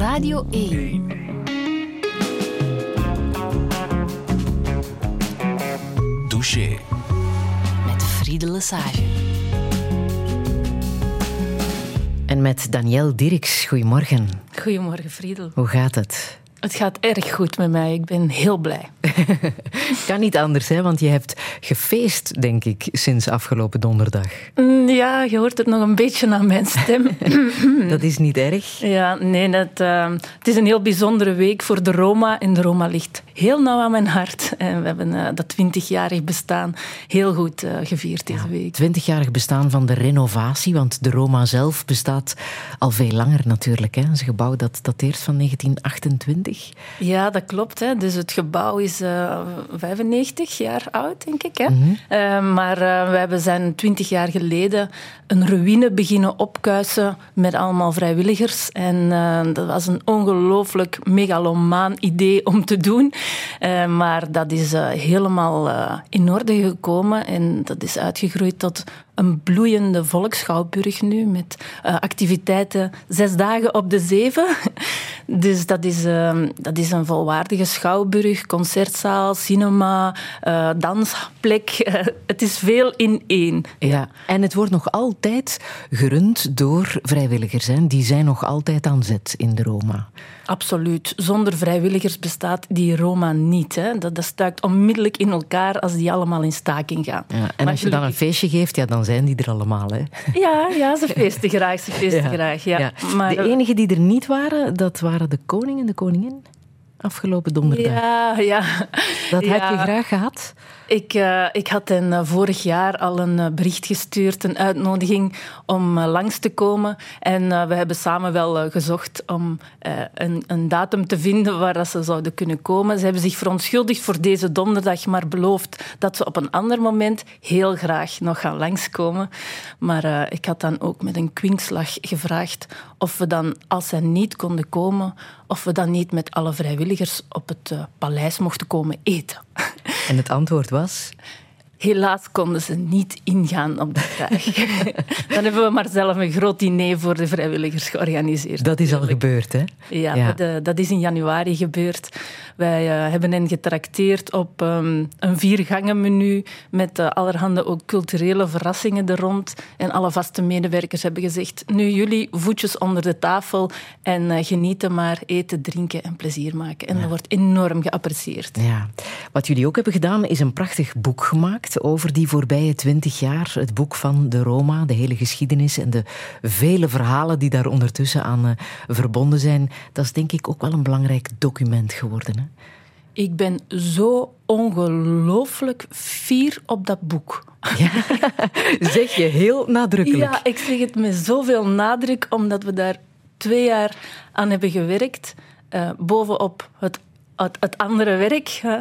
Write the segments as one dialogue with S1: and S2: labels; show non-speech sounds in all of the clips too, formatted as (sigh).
S1: Radio 1.
S2: Douche.
S1: Met Friede Lesage.
S3: En met Danielle Dirks. Goedemorgen.
S4: Goedemorgen, Friedel.
S3: Hoe gaat het?
S4: Het gaat erg goed met mij. Ik ben heel blij. (laughs)
S3: kan niet anders, hè? want je hebt gefeest, denk ik, sinds afgelopen donderdag.
S4: Mm, ja, je hoort het nog een beetje aan mijn stem. (laughs)
S3: dat is niet erg.
S4: Ja, nee, dat, uh, het is een heel bijzondere week voor de Roma. En de Roma ligt heel nauw aan mijn hart. (laughs) En we hebben uh, dat twintigjarig bestaan heel goed uh, gevierd deze week.
S3: Twintigjarig bestaan van de renovatie, want de Roma zelf bestaat al veel langer natuurlijk. Hè? Het is een gebouw dat dateert van 1928.
S4: Ja, dat klopt. Hè. Dus het gebouw is uh, 95 jaar oud, denk ik. Hè. Mm -hmm. uh, maar uh, we zijn 20 jaar geleden een ruïne beginnen opkuisen met allemaal vrijwilligers. En eh, dat was een ongelooflijk megalomaan idee om te doen. maar dat is helemaal in orde gekomen en dat is uitgegroeid tot een bloeiende volksschouwburg nu met uh, activiteiten zes dagen op de zeven. (laughs) Dus dat is, uh, dat is een volwaardige schouwburg, concertzaal, cinema, uh, dansplek. (laughs) het is veel in één.
S3: Ja, en het wordt nog altijd gerund door vrijwilligers. Hè? Die zijn nog altijd aan zet in de Roma.
S4: Absoluut. Zonder vrijwilligers bestaat die Roma niet. Hè. Dat, dat stuikt onmiddellijk in elkaar als die allemaal in staking gaan.
S3: Ja, en maar als je dan een feestje geeft, ja, dan zijn die er allemaal. Hè.
S4: Ja, ja, ze feesten graag. Ze feesten (laughs) ja, graag ja. ja.
S3: Maar, de enigen die er niet waren, dat waren de koning en de koningin afgelopen donderdag.
S4: Ja, ja.
S3: Dat heb je graag gehad?
S4: Ik, uh, ik had hen uh, vorig jaar al een uh, bericht gestuurd, een uitnodiging om langs te komen. En we hebben samen wel gezocht om een, een, datum te vinden waar dat ze zouden kunnen komen. Ze hebben zich verontschuldigd voor deze donderdag, maar beloofd dat ze op een ander moment heel graag nog gaan langskomen. Maar ik had dan ook met een kwinkslag gevraagd of we dan, als zij niet konden komen, of we dan niet met alle vrijwilligers op het paleis mochten komen eten.
S3: En het antwoord was?
S4: Helaas konden ze niet ingaan op de vraag. (laughs) Dan hebben we maar zelf een groot diner voor de vrijwilligers georganiseerd.
S3: Dat is al gebeurd, hè?
S4: Ja, ja. Dat, dat, is in januari gebeurd. Wij uh, hebben hen getrakteerd op um, een viergangenmenu met uh, allerhande ook culturele verrassingen er rond. En alle vaste medewerkers hebben gezegd, nu jullie voetjes onder de tafel en uh, genieten maar, eten, drinken en plezier maken. En ja. dat wordt enorm geapprecieerd.
S3: Ja. Wat jullie ook hebben gedaan, is een prachtig boek gemaakt over die voorbije twintig jaar. Het boek van de Roma, de hele geschiedenis en de vele verhalen die daar ondertussen aan uh, verbonden zijn. Dat is denk ik ook wel een belangrijk document geworden. Hè?
S4: Ik ben zo ongelooflijk fier op dat boek.
S3: Ja, (laughs) zeg je heel nadrukkelijk.
S4: Ja, ik zeg het met zoveel nadruk, omdat we daar twee jaar aan hebben gewerkt. Uh, bovenop het het, andere werk, uh,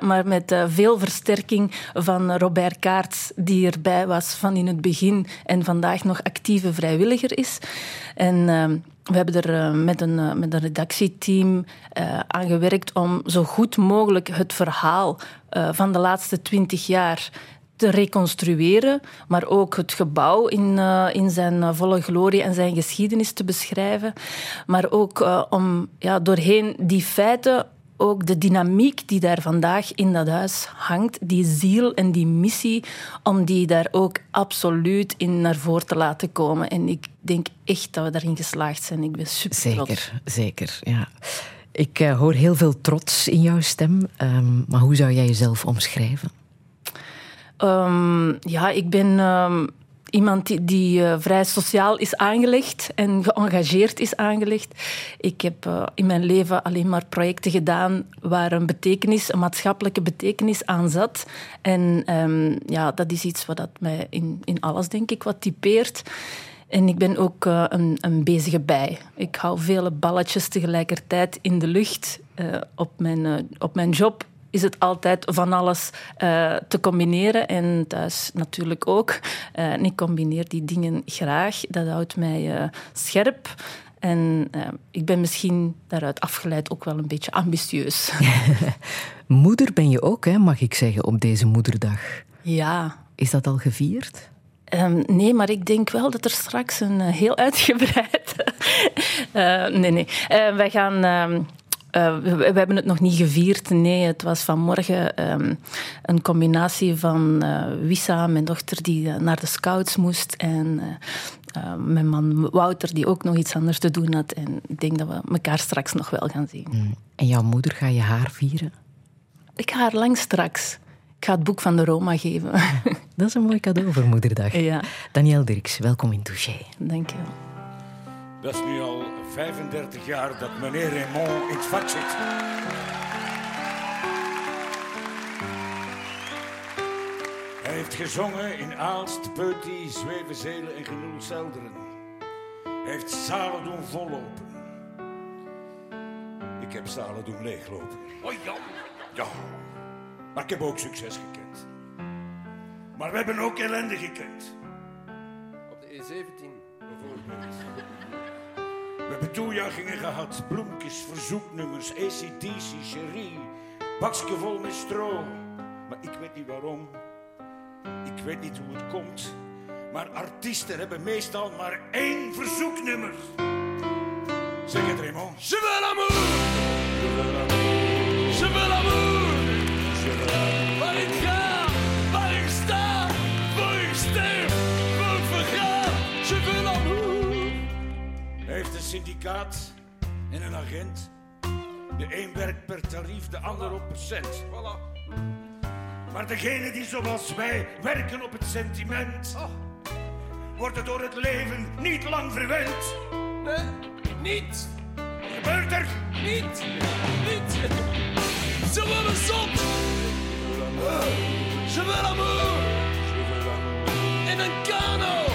S4: maar met uh, veel versterking van Robert Kaarts, die erbij was van in het begin en vandaag nog actieve vrijwilliger is. En uh, we hebben er met, een, met een redactieteam aan gewerkt om zo goed mogelijk het verhaal van de laatste twintig jaar te reconstrueren, maar ook het gebouw in, in zijn volle glorie en zijn geschiedenis te beschrijven. Maar ook om ja, doorheen die feiten ook de dynamiek die daar vandaag in dat huis hangt, die ziel en die missie, om die daar ook absoluut in naar voren te laten komen. En ik denk echt dat we daarin geslaagd zijn. Ik ben super
S3: zeker,
S4: trots.
S3: Zeker, ja. Ik uh, hoor heel veel trots in jouw stem, um, maar hoe zou jij jezelf omschrijven?
S4: Um, ja, ik ben... Um, iemand die, uh, vrij sociaal is aangelegd en geëngageerd is aangelegd. Ik heb uh, in mijn leven alleen maar projecten gedaan waar een betekenis, een maatschappelijke betekenis aan zat. En um, ja, dat is iets wat dat mij in, in alles, denk ik, wat typeert. En ik ben ook uh, een, een bezige bij. Ik hou vele balletjes tegelijkertijd in de lucht op, mijn, op mijn job is het altijd van alles uh, te combineren. En thuis natuurlijk ook. Uh, en ik combineer die dingen graag. Dat houdt mij uh, scherp. En ik ben misschien daaruit afgeleid ook wel een beetje ambitieus. (laughs)
S3: Moeder ben je ook, hè, mag ik zeggen, op deze moederdag.
S4: Ja.
S3: Is dat al gevierd?
S4: Um, nee, maar ik denk wel dat er straks een heel uitgebreid (laughs) Eh, nee, nee. Eh, wij gaan... ehm, eh, we, we hebben het nog niet gevierd. Nee, het was vanmorgen ehm, een combinatie van eh, Wissa, mijn dochter, die eh, naar de scouts moest. En eh, eh, mijn man Wouter, die ook nog iets anders te doen had. En ik denk dat we elkaar straks nog wel gaan zien.
S3: En jouw moeder, ga je haar vieren?
S4: Ik ga haar lang straks. Ik ga het boek van de Roma geven.
S3: Dat is een mooi cadeau voor Moederdag.
S4: ja,
S3: Daniel Dirks, welkom in Touché.
S4: dank je wel.
S5: Dat is nu al 35 jaar dat meneer Raymond in het vak zit. Hij heeft gezongen in Aalst, Peuty, Zwevenzelen en Genoelselderen. Hij heeft zalen doen vollopen. Ik heb zalen doen leeglopen. Oh ja. Ja. Maar ik heb ook succes gekend. Maar we hebben ook ellende gekend.
S6: Op de E17 bijvoorbeeld.
S5: We hebben toejuichingen gehad, bloemkes, verzoeknummers, ACDC, Cherie, bakje vol met stro. Maar ik weet niet waarom, ik weet niet hoe het komt, maar artiesten hebben meestal maar één verzoeknummer. Zeg het, Raymond.
S6: Je veux l'amour! Je veux l'amour! Waar ik ga, waar
S5: heeft een syndicaat en een agent. De een werkt per tarief, de ander op cent.
S6: Voilà.
S5: Maar degenen die zoals wij werken op het sentiment, worden door het leven niet lang verwend.
S6: Nee, niet,
S5: Gebeurt er?
S6: niet, niet. Ze worden zot! Je veux l'amour! In een kano,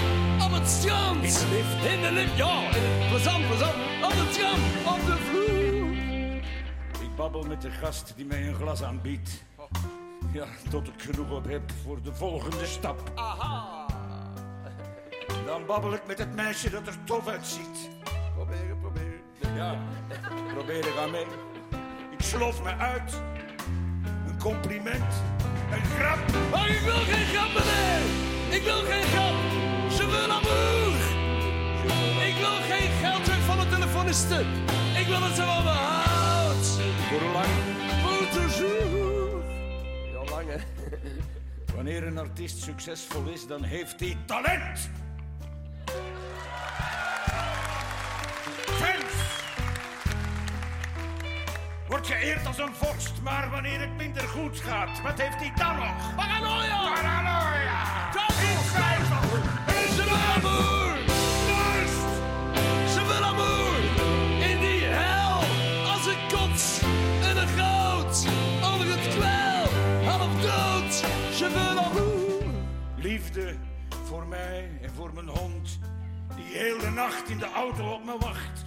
S6: strand.
S5: In de lift.
S6: In de lift, ja. in het- Plezant, plezant. Strand, op de vloer.
S5: Ik babbel met de gast die mij een glas aanbiedt. Ja, tot ik genoeg op heb voor de volgende stap.
S6: Aha.
S5: Dan babbel ik met het meisje dat er tof uitziet.
S6: Proberen, proberen.
S5: Ja, probeer ik aan mee. Ik slof me uit. Een compliment. Een grap.
S6: Maar ik wil geen grap, meneer. Ik wil geen grap. Je veux l'amour. Ik wil geen geld terug van de telefoniste. Ik wil dat ze van me houdt.
S5: Voor hoe lang?
S6: Voor toujours. Ja, lang hè.
S5: Wanneer een artiest succesvol is, dan heeft hij talent. Wordt geëerd als een vorst, maar wanneer het minder goed gaat, wat heeft hij dan nog?
S6: Paranoia.
S5: Paranoia.
S6: Dat is
S5: Twijfel.
S6: Je veux l'amour.
S5: Lust.
S6: Je veux l'amour. In die hel. Als ik kots in een goot. Onder het kwel. Half dood. Je veux l'amour.
S5: Liefde voor mij en voor mijn hond, die heel de nacht in de auto op me wacht.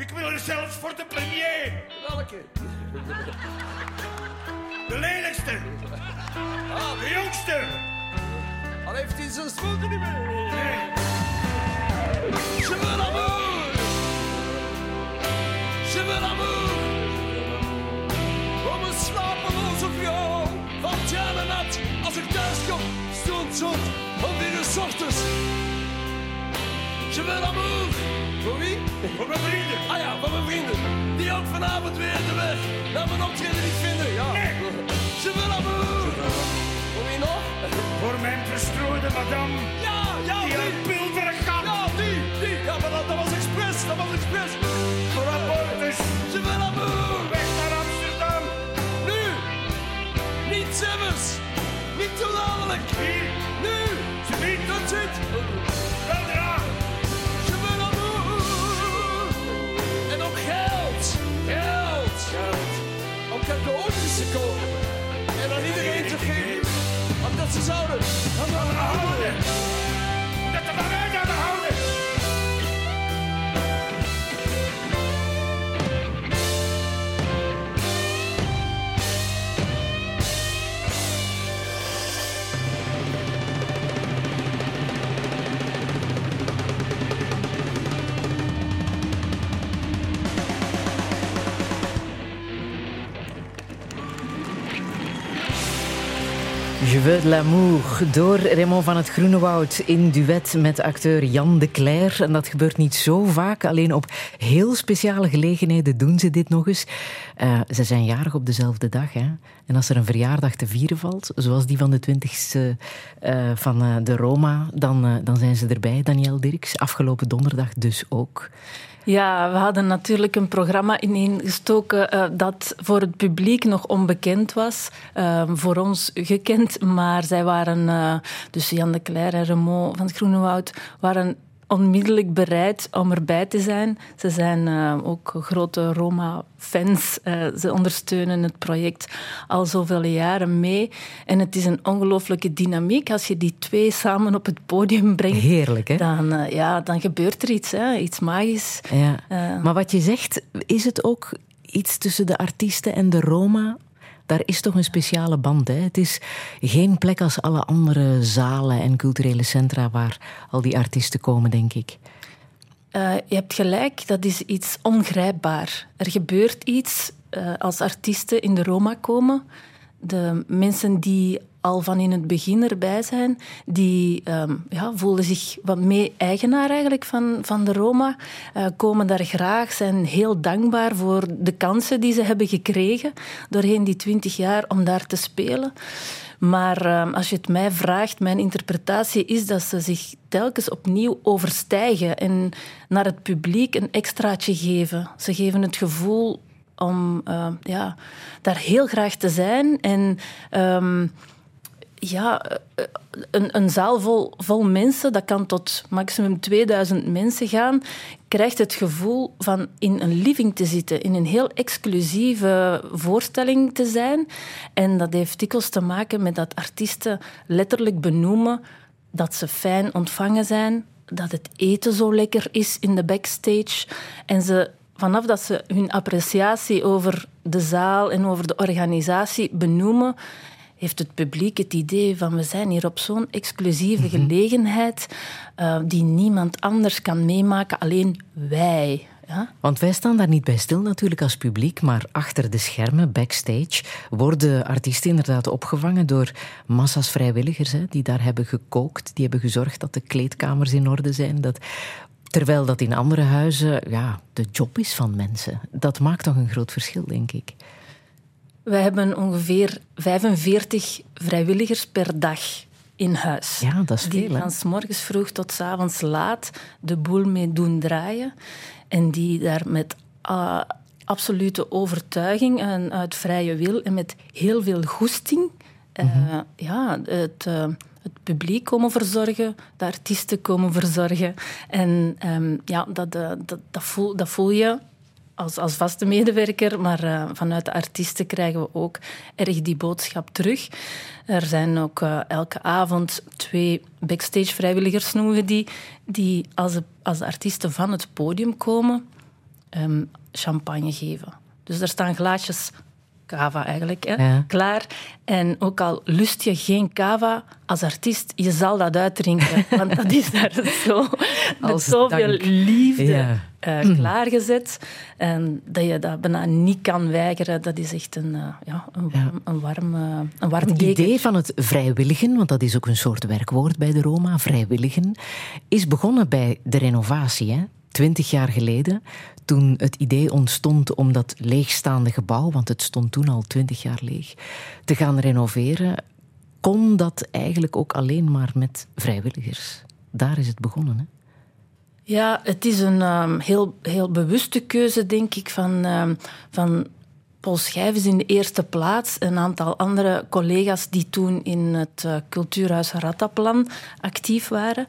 S5: Ik wil er zelfs voor de premier,
S6: Welke?
S5: de lelijkste, de jongste.
S6: Al heeft hij zijn schoenen niet meer.
S5: Nee,
S6: Je veux l'amour. Je veux l'amour. Om een slapeloze vrouw. Valt jij de nat als ik thuis kom. Stond zon om vier uur 's ochtends. Je veux l'amour. Voor wie?
S5: voor mijn vrienden.
S6: Ah ja, van mijn vrienden. Die ook vanavond weer de weg naar mijn optreden niet vinden. Ja.
S5: Nee.
S6: Veux l'amour. Voor wie nog?
S5: Voor mijn verstrooide madame,
S6: Ja, ja,
S5: die
S6: die.
S5: aan pilveren gaat.
S6: Ja, die, die. Ja, maar dat, dat was expres. Dat was expres.
S5: Voor abortus,
S6: veux l'amour.
S5: weg naar Amsterdam.
S6: Nu. Niet zelfs. Niet te dadelijk.
S5: Hier,
S6: Nu.
S5: ze niet,
S6: Dat zit. Cadeautjes te kopen. En aan iedereen te geven. Omdat ze zouden.
S5: aan de houden. Dat er maar uit aan de houden.
S3: Je veux de l'amour door Raymond van het Groenewoud in duet met acteur Jan de Cler. En dat gebeurt niet zo vaak, alleen op heel speciale gelegenheden doen ze dit nog eens. Uh, ze zijn jarig op dezelfde dag. Hè? En als er een verjaardag te vieren valt, zoals die van de 20ste uh, van uh, de Roma, dan, dan zijn ze erbij, Daniel Dirks. Afgelopen donderdag dus ook.
S4: Ja, we hadden natuurlijk een programma ineengestoken uh, dat voor het publiek nog onbekend was. Uh, voor ons gekend, maar zij waren, uh, dus Jan de Cler en Remo van het Groenewoud, waren onmiddellijk bereid om erbij te zijn. Ze zijn uh, ook grote Roma-fans. Uh, ze ondersteunen het project al zoveel jaren mee. En het is een ongelooflijke dynamiek. Als je die twee samen op het podium brengt,
S3: Heerlijk, hè?
S4: Dan, uh, ja, dan gebeurt er iets, hè? iets magisch.
S3: Ja. maar wat je zegt, is het ook iets tussen de artiesten en de Roma? Daar is toch een speciale band. Hè? Het is geen plek als alle andere zalen en culturele centra waar al die artiesten komen, denk ik.
S4: Uh, je hebt gelijk, dat is iets ongrijpbaar. Er gebeurt iets uh, als artiesten in de Roma komen. De mensen die al van in het begin erbij zijn, die um, ja, voelen zich wat mee eigenaar eigenlijk van, van de Roma, uh, komen daar graag, zijn heel dankbaar voor de kansen die ze hebben gekregen doorheen die twintig jaar om daar te spelen. Maar uh, als je het mij vraagt, mijn interpretatie is dat ze zich telkens opnieuw overstijgen en naar het publiek een extraatje geven. Ze geven het gevoel om uh, ja, daar heel graag te zijn en um, ja, een, een zaal vol, vol mensen, dat kan tot maximum 2000 mensen gaan, krijgt het gevoel van in een living te zitten, in een heel exclusieve voorstelling te zijn. En dat heeft dikwijls te maken met dat artiesten letterlijk benoemen dat ze fijn ontvangen zijn, dat het eten zo lekker is in de backstage. En ze vanaf dat ze hun appreciatie over de zaal en over de organisatie benoemen, heeft het publiek het idee van we zijn hier op zo'n exclusieve mm -hmm. gelegenheid uh, die niemand anders kan meemaken, alleen wij. Ja?
S3: Want wij staan daar niet bij stil natuurlijk als publiek, maar achter de schermen, backstage, worden artiesten inderdaad opgevangen door massa's vrijwilligers hè, die daar hebben gekookt, die hebben gezorgd dat de kleedkamers in orde zijn, dat Terwijl dat in andere huizen ja, de job is van mensen. Dat maakt toch een groot verschil, denk ik.
S4: We hebben ongeveer 45 vrijwilligers per dag in huis.
S3: Ja, dat is
S4: die
S3: veel. Die
S4: van s morgens vroeg tot s avonds laat de boel mee doen draaien. En die daar met uh, absolute overtuiging en uit vrije wil en met heel veel goesting uh, mm -hmm. ja, het... Uh, het publiek komen verzorgen, de artiesten komen verzorgen. En um, ja, dat, dat, dat, voel, dat voel je als, als vaste medewerker, maar uh, vanuit de artiesten krijgen we ook erg die boodschap terug. Er zijn ook uh, elke avond twee backstage vrijwilligers, noemen we die, die als als artiesten van het podium komen, um, champagne geven. Dus er staan glaasjes cava eigenlijk, hè? Ja. klaar. En ook al lust je geen cava als artiest, je zal dat uitdrinken. (laughs) want dat is daar zo, met zoveel dank. liefde ja. uh, klaargezet. En dat je dat bijna niet kan weigeren. Dat is echt een, uh, ja, een, ja. een warm, uh, een warm
S3: Het idee van het vrijwilligen, want dat is ook een soort werkwoord bij de Roma, vrijwilligen, is begonnen bij de renovatie, hè? Twintig jaar geleden, toen het idee ontstond om dat leegstaande gebouw, want het stond toen al twintig jaar leeg, te gaan renoveren, kon dat eigenlijk ook alleen maar met vrijwilligers. Daar is het begonnen. Hè?
S4: Ja, het is een um, heel, heel bewuste keuze, denk ik, van, um, van Paul Schijvens in de eerste plaats. Een aantal andere collega's die toen in het uh, cultuurhuis Rattaplan actief waren.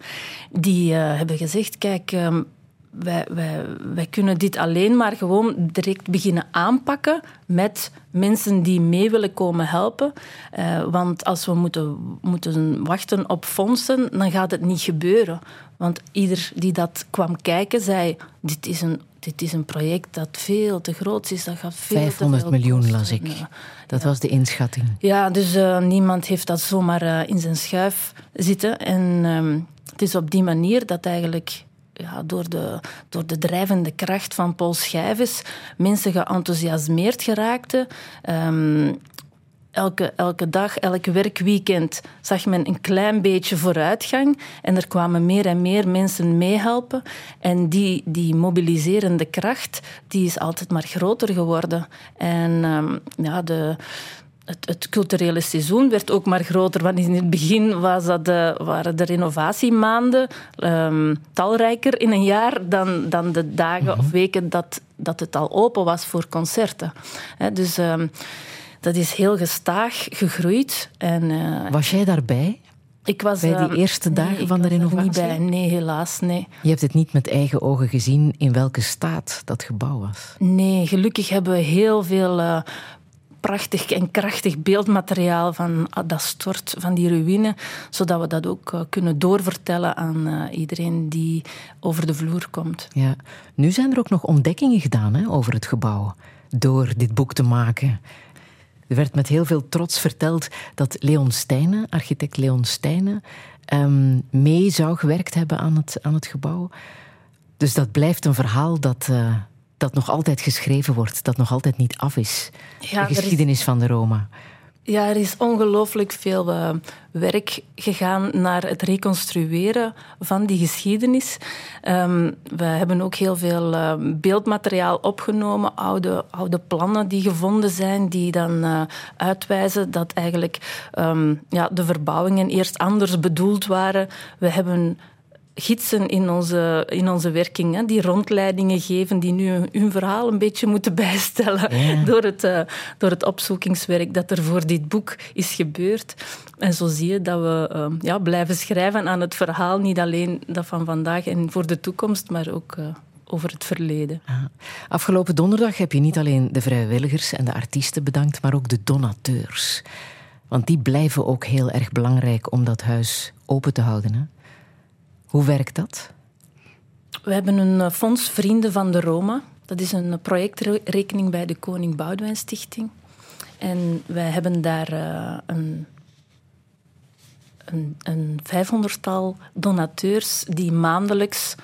S4: Die uh, hebben gezegd, kijk... Um, wij, wij, wij kunnen dit alleen maar gewoon direct beginnen aanpakken met mensen die mee willen komen helpen. Uh, want als we moeten, moeten wachten op fondsen, dan gaat het niet gebeuren. Want ieder die dat kwam kijken, zei: Dit is een, dit is een project dat veel te groot is. Dat gaat veel
S3: 500
S4: te veel
S3: miljoen
S4: kosten.
S3: las ik.
S4: Ja.
S3: Dat
S4: ja.
S3: was de inschatting.
S4: Ja, dus uh, niemand heeft dat zomaar uh, in zijn schuif zitten. En um, het is op die manier dat eigenlijk door, de, door de drijvende kracht van Paul Schijves mensen geenthousiasmeerd geraakten. Um, elke, elke dag, elk werkweekend zag men een klein beetje vooruitgang. En er kwamen meer en meer mensen meehelpen. En die, die mobiliserende kracht die is altijd maar groter geworden. En ehm, ja, de, het, het, culturele seizoen werd ook maar groter. Want in het begin was dat de, waren de renovatiemaanden um, talrijker in een jaar dan, dan de dagen of weken dat, dat het al open was voor concerten. He, dus um, dat is heel gestaag gegroeid. En, uh,
S3: was jij daarbij?
S4: Ik was,
S3: bij die eerste
S4: uh,
S3: dagen
S4: nee,
S3: van de renovatie?
S4: niet bij. Nee, helaas. Nee.
S3: Je hebt het niet met eigen ogen gezien in welke staat dat gebouw was?
S4: Nee, gelukkig hebben we heel veel uh, prachtig en krachtig beeldmateriaal van ah, dat stort, van die ruïne, zodat we dat ook uh, kunnen doorvertellen aan uh, iedereen die over de vloer komt.
S3: Ja. Nu zijn er ook nog ontdekkingen gedaan hè, over het gebouw, door dit boek te maken. Er werd met heel veel trots verteld dat Leon Stijnen, architect Leon Stijnen, um, mee zou gewerkt hebben aan het, aan het gebouw. Dus dat blijft een verhaal dat, uh, dat nog altijd geschreven wordt, dat nog altijd niet af is.
S4: Ja,
S3: de geschiedenis
S4: is,
S3: van de Roma.
S4: Ja, er is ongelooflijk veel uh, werk gegaan naar het reconstrueren van die geschiedenis. Um, we hebben ook heel veel uh, beeldmateriaal opgenomen, oude, oude plannen die gevonden zijn, die dan uh, uitwijzen dat eigenlijk um, ja, de verbouwingen eerst anders bedoeld waren. We hebben gidsen in onze, in onze werking, hè, die rondleidingen geven, die nu hun verhaal een beetje moeten (laughs) bijstellen ja. door, het, uh, door het opzoekingswerk dat er voor dit boek is gebeurd. En zo zie je dat we uh, ja, blijven schrijven aan het verhaal, niet alleen dat van vandaag en voor de toekomst, maar ook uh, over het verleden.
S3: Ja. Afgelopen donderdag heb je niet alleen de vrijwilligers en de artiesten bedankt, maar ook de donateurs. Want die blijven ook heel erg belangrijk om dat huis open te houden. Hè? Hoe werkt dat?
S4: We hebben een fonds Vrienden van de Roma. Dat is een projectrekening bij de Koning Boudewijn Stichting. En wij hebben daar uh, een, een, een vijfhonderdtal donateurs die maandelijks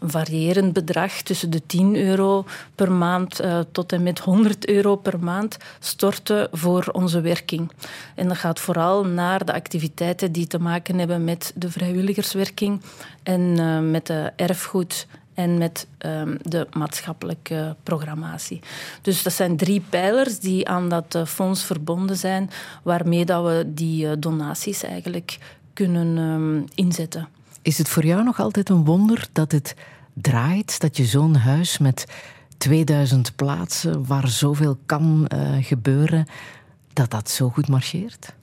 S4: variërend bedrag tussen de 10 euro per maand uh, tot en met 100 euro per maand storten voor onze werking. En dat gaat vooral naar de activiteiten die te maken hebben met de vrijwilligerswerking en uh, met de erfgoed en met um, de maatschappelijke programmatie. Dus dat zijn drie pijlers die aan dat uh, fonds verbonden zijn, waarmee dat we die donaties eigenlijk kunnen um, inzetten.
S3: Is het voor jou nog altijd een wonder dat het draait, dat je zo'n huis met 2000 plaatsen, waar zoveel kan uh, gebeuren, dat dat zo goed marcheert?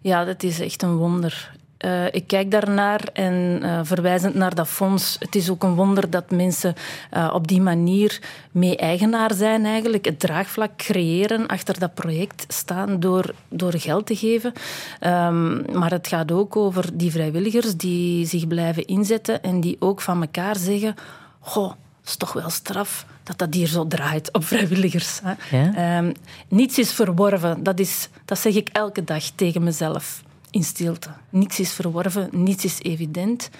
S4: Ja, dat is echt een wonder. Uh, ik kijk daarnaar en uh, verwijzend naar dat fonds, het is ook een wonder dat mensen uh, op die manier mee eigenaar zijn eigenlijk, het draagvlak creëren, achter dat project staan door, door geld te geven. Um, maar het gaat ook over die vrijwilligers die zich blijven inzetten en die ook van elkaar zeggen, goh, het is toch wel straf dat dat hier zo draait op vrijwilligers. Hè? Ja? Um, niets is verworven, dat, is, dat zeg ik elke dag tegen mezelf in stilte. Niets is verworven, niets is evident.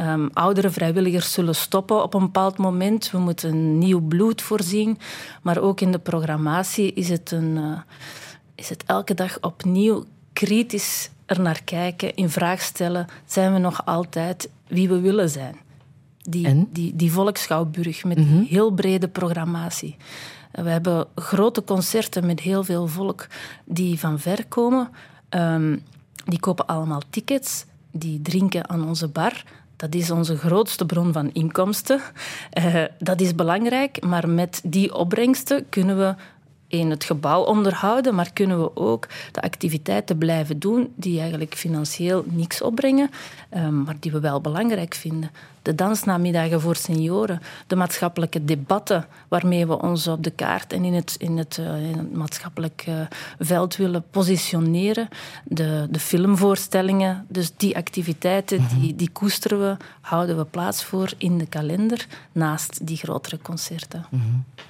S4: Um, oudere vrijwilligers zullen stoppen op een bepaald moment. We moeten nieuw bloed voorzien. Maar ook in de programmatie is het, een, uh, is het elke dag opnieuw kritisch er naar kijken, in vraag stellen: zijn we nog altijd wie we willen zijn? Die, die, die volksschouwburg met mm-hmm. heel brede programmatie. We hebben grote concerten met heel veel volk die van ver komen. Um, die kopen allemaal tickets, die drinken aan onze bar. Dat is onze grootste bron van inkomsten. Uh, dat is belangrijk, maar met die opbrengsten kunnen we in het gebouw onderhouden, maar kunnen we ook de activiteiten blijven doen die eigenlijk financieel niks opbrengen, um, maar die we wel belangrijk vinden. De dansnamiddagen voor senioren, de maatschappelijke debatten waarmee we ons op de kaart en in het, in het, uh, in het maatschappelijk uh, veld willen positioneren, de, de filmvoorstellingen, dus die activiteiten, mm-hmm. die, die koesteren we, houden we plaats voor in de kalender naast die grotere concerten.
S7: Os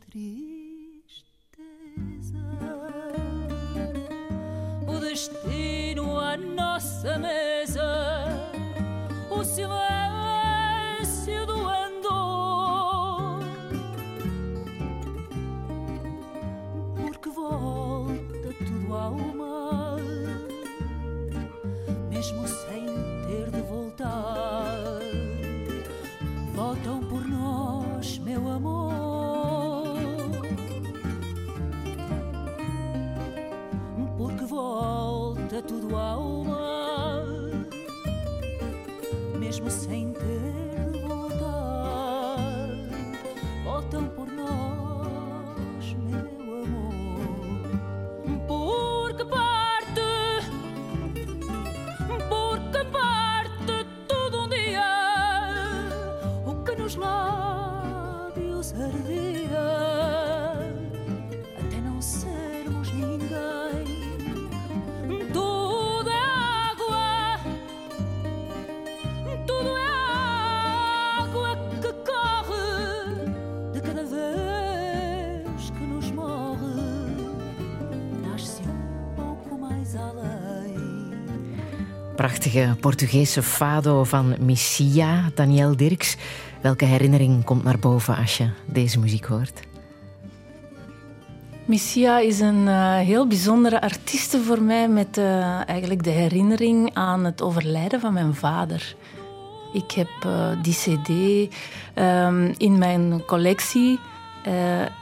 S7: tristeza. O destino à nossa mesa,
S3: Prachtige Portugese fado van Missia, Daniel Dirks. Welke herinnering komt naar boven als je deze muziek hoort?
S4: Missia is een eh, heel bijzondere artieste voor mij met eh, eigenlijk de herinnering aan het overlijden van mijn vader. Ik heb eh, die cd ehm, in mijn collectie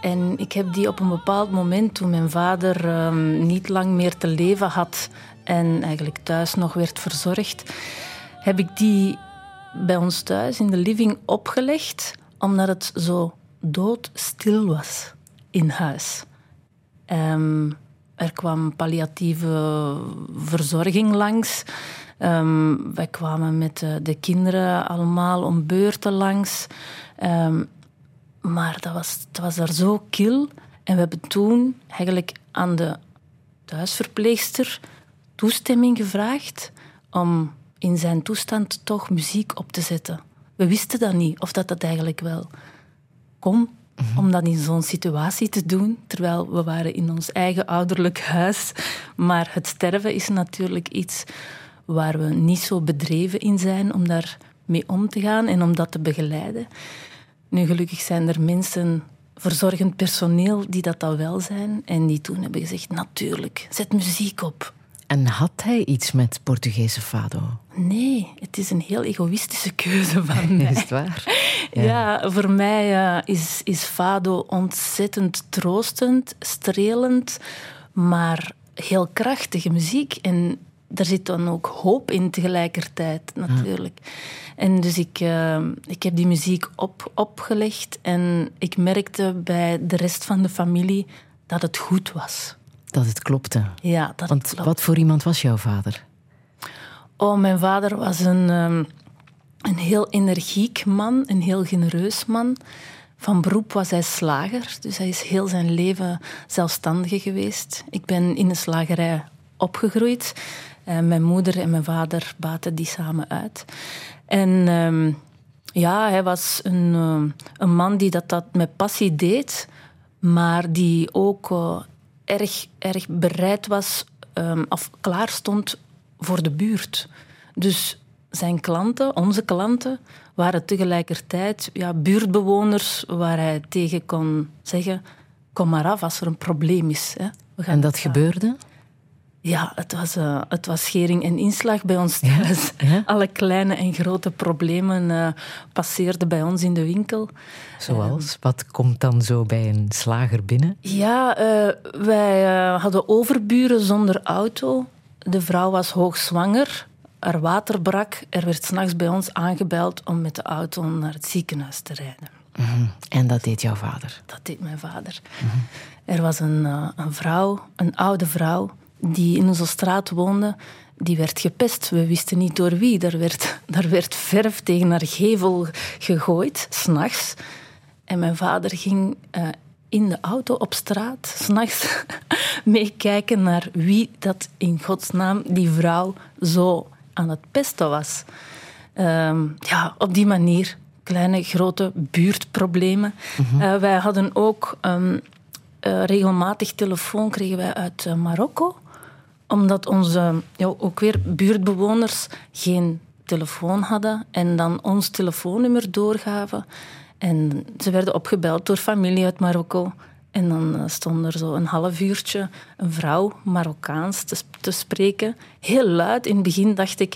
S4: en ik heb die op een bepaald moment toen mijn vader ehm, niet lang meer te leven had en eigenlijk thuis nog werd verzorgd, heb ik die bij ons thuis in de living opgelegd omdat het zo doodstil was in huis. Ehm, er kwam palliatieve verzorging langs. Ehm, wij kwamen met de kinderen allemaal om beurten langs. Ehm, maar dat was, het was daar zo kil. En we hebben toen eigenlijk aan de thuisverpleegster toestemming gevraagd om in zijn toestand toch muziek op te zetten. We wisten dat niet, of dat dat eigenlijk wel kon om dat in zo'n situatie te doen, terwijl we waren in ons eigen ouderlijk huis. Maar het sterven is natuurlijk iets waar we niet zo bedreven in zijn om daar mee om te gaan en om dat te begeleiden. Nu, gelukkig zijn er mensen, verzorgend personeel, die dat al wel zijn en die toen hebben gezegd, natuurlijk, zet muziek op.
S3: En had hij iets met Portugese fado?
S4: Nee, het is een heel egoïstische keuze van (laughs) mij.
S3: Is het waar?
S4: Ja, voor mij eh, is, is fado ontzettend troostend, strelend, maar heel krachtige muziek. En daar zit dan ook hoop in tegelijkertijd, natuurlijk. En dus ik, eh, ik heb die muziek op, opgelegd en ik merkte bij de rest van de familie dat het goed was.
S3: Dat het klopte.
S4: Ja, dat
S3: Want
S4: klopte.
S3: wat voor iemand was jouw vader?
S4: Oh, mijn vader was een, ehm, een heel energiek man, een heel genereus man. Van beroep was hij slager, dus hij is heel zijn leven zelfstandige geweest. Ik ben in een slagerij opgegroeid. Eh, mijn moeder en mijn vader baten die samen uit. En ehm, Ja, hij was een, eh, een man die dat, dat met passie deed, maar die ook eh, erg, erg bereid was ehm, of klaar stond voor de buurt. Dus zijn klanten, onze klanten, waren tegelijkertijd ja, buurtbewoners waar hij tegen kon zeggen: Kom maar af als er een probleem is. Hè. We gaan
S3: En dat gebeurde?
S4: Ja, het was, eh, het was schering en inslag bij ons thuis.
S3: ja.
S4: Alle kleine en grote problemen eh, passeerden bij ons in de winkel.
S3: Zoals? Wat komt dan zo bij een slager binnen?
S4: Ja, eh, wij hadden overburen zonder auto. De vrouw was hoogzwanger. Er water brak. Er werd s'nachts bij ons aangebeld om met de auto naar het ziekenhuis te rijden.
S3: Mhm. En dat deed jouw vader.
S4: Dat deed mijn vader. Er was een, een vrouw, een oude vrouw, die in onze straat woonde. Die werd gepest. We wisten niet door wie. Daar werd, daar werd verf tegen haar gevel gegooid, s'nachts. En mijn vader ging eh, in de auto op straat, s'nachts, (laughs) meekijken naar wie dat in godsnaam die vrouw zo aan het pesten was. Ehm, ja, op die manier. Kleine, grote buurtproblemen. Eh, wij hadden ook ehm, eh, regelmatig telefoon kregen wij uit Marokko. Omdat onze ja, ook weer buurtbewoners geen telefoon hadden en dan ons telefoonnummer doorgaven. En ze werden opgebeld door familie uit Marokko. En dan eh, stond er zo een half uurtje een vrouw Marokkaans te, te spreken. Heel luid. In het begin dacht ik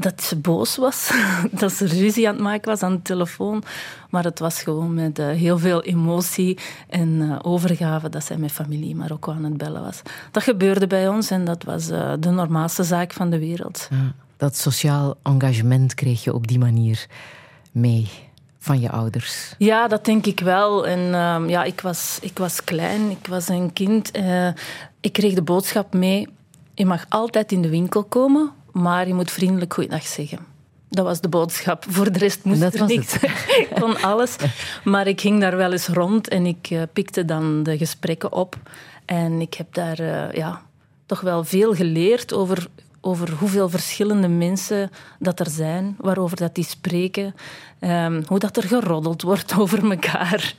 S4: dat ze boos was. (laughs) dat ze ruzie aan het maken was aan de telefoon. Maar het was gewoon met eh, heel veel emotie en eh, overgave dat zij met familie in Marokko aan het bellen was. Dat gebeurde bij ons en dat was eh, de normaalste zaak van de wereld.
S3: Ja, dat sociaal engagement kreeg je op die manier mee van je ouders.
S4: Ja, dat denk ik wel. En ehm, ja, ik was, ik was klein, ik was een kind. Ik kreeg de boodschap mee: je mag altijd in de winkel komen, maar je moet vriendelijk goeiedag zeggen. Dat was de boodschap. Voor de rest moest
S3: dat
S4: er niks. (laughs) ik kon alles. Maar ik ging daar wel eens rond en ik eh, pikte dan de gesprekken op. En ik heb daar eh, ja, toch wel veel geleerd over, over hoeveel verschillende mensen dat er zijn, waarover dat die spreken, ehm, hoe dat er geroddeld wordt (laughs) over elkaar.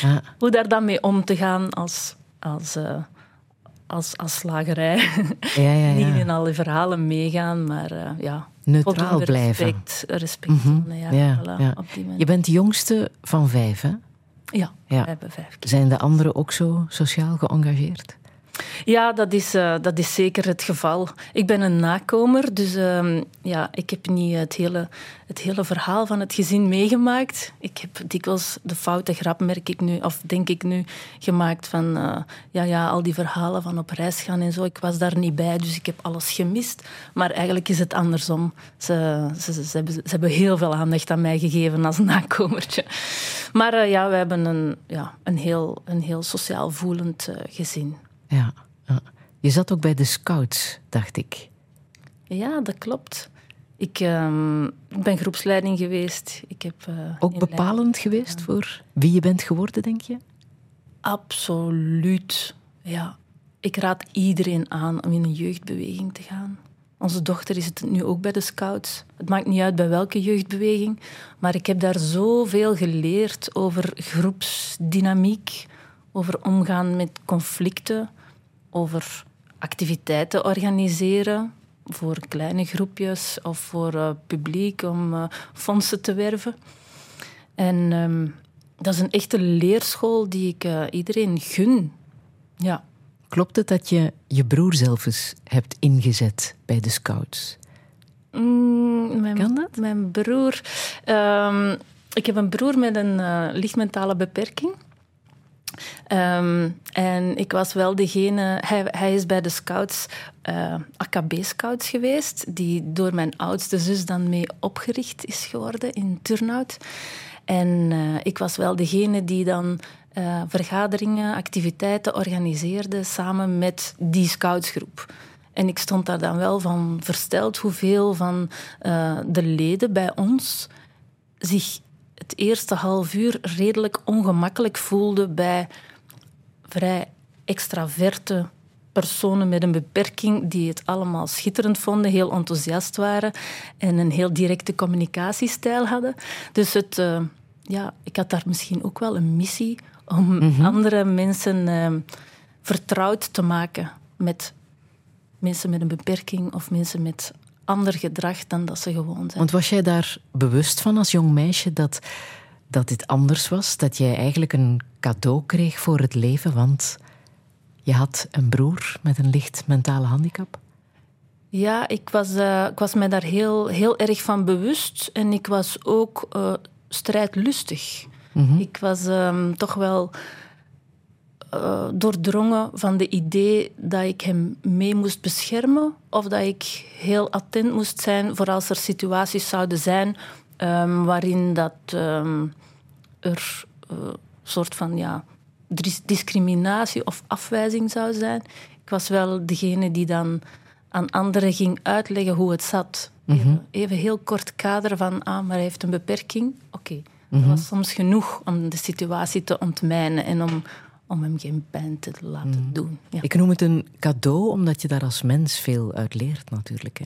S3: Ja.
S4: Hoe daar dan mee om te gaan als, als, eh, als, als slagerij.
S3: Ja, ja, ja. (laughs)
S4: Niet in alle verhalen meegaan, maar eh, ja.
S3: Neutraal blijven.
S4: Respect, respect tonen, ja,
S3: Ja,
S4: voilà, op die.
S3: Je bent de jongste van vijf, hè?
S4: Ja,
S3: Ja.
S4: we hebben vijf kinderen.
S3: Zijn de anderen ook zo sociaal geëngageerd?
S4: Ja, dat is, eh, dat is zeker het geval. Ik ben een nakomer, dus ehm, ja, ik heb niet het hele, het hele verhaal van het gezin meegemaakt. Ik heb dikwijls de foute grap, merk ik nu, of denk ik nu, gemaakt van eh, ja, ja, al die verhalen van op reis gaan en zo. Ik was daar niet bij, dus ik heb alles gemist. Maar eigenlijk is het andersom. Ze, ze, ze, ze hebben, hebben heel veel aandacht aan mij gegeven als (laughs) nakomertje. Maar eh, ja, we hebben een, ja, een, heel, een heel sociaal voelend gezin.
S3: Ja. Je zat ook bij de scouts, dacht ik.
S4: Ja, dat klopt. Ik ehm, ben groepsleiding geweest. Ik heb, eh,
S3: Ook bepalend geweest voor wie je bent geworden, denk je?
S4: Absoluut, ja. Ik raad iedereen aan om in een jeugdbeweging te gaan. Onze dochter is het nu ook bij de scouts. Het maakt niet uit bij welke jeugdbeweging, maar ik heb daar zoveel geleerd over groepsdynamiek, over omgaan met conflicten, over activiteiten organiseren voor kleine groepjes of voor eh, publiek om eh, fondsen te werven. En ehm, dat is een echte leerschool die ik eh, iedereen gun. Ja.
S3: Klopt het dat je je broer zelf eens hebt ingezet bij de scouts?
S4: Mm, mijn,
S3: Kan dat?
S4: Mijn broer... ehm, ik heb een broer met een lichtmentale beperking. Ehm, en ik was wel degene... Hij, hij is bij de scouts, eh, AKB-scouts geweest, die door mijn oudste zus dan mee opgericht is geworden in Turnhout. En eh, ik was wel degene die dan eh, vergaderingen, activiteiten organiseerde samen met die scoutsgroep. En ik stond daar dan wel van versteld hoeveel van de leden bij ons zich het eerste half uur redelijk ongemakkelijk voelden bij vrij extraverte personen met een beperking die het allemaal schitterend vonden, heel enthousiast waren en een heel directe communicatiestijl hadden. Dus het, eh, ja, ik had daar misschien ook wel een missie om andere mensen eh, vertrouwd te maken met mensen met een beperking of mensen met ander gedrag dan dat ze gewoon zijn.
S3: Want was jij daar bewust van als jong meisje dat, dat dit anders was? Dat jij eigenlijk een cadeau kreeg voor het leven, want je had een broer met een licht mentale handicap?
S4: Ja, ik was, uh, ik was mij daar heel, heel erg van bewust en ik was ook uh, strijdlustig. Mm-hmm. Ik was um, toch wel uh, doordrongen van de idee dat ik hem mee moest beschermen of dat ik heel attent moest zijn voor als er situaties zouden zijn um, waarin dat um, er een soort van ja, discriminatie of afwijzing zou zijn. Ik was wel degene die dan aan anderen ging uitleggen hoe het zat. Even, mm-hmm. even heel kort kader van, ah, maar hij heeft een beperking. Oké, okay. dat was soms genoeg om de situatie te ontmijnen en om, om hem geen pijn te laten mm-hmm. doen. Ja.
S3: Ik noem het een cadeau, omdat je daar als mens veel uit leert natuurlijk. Hè?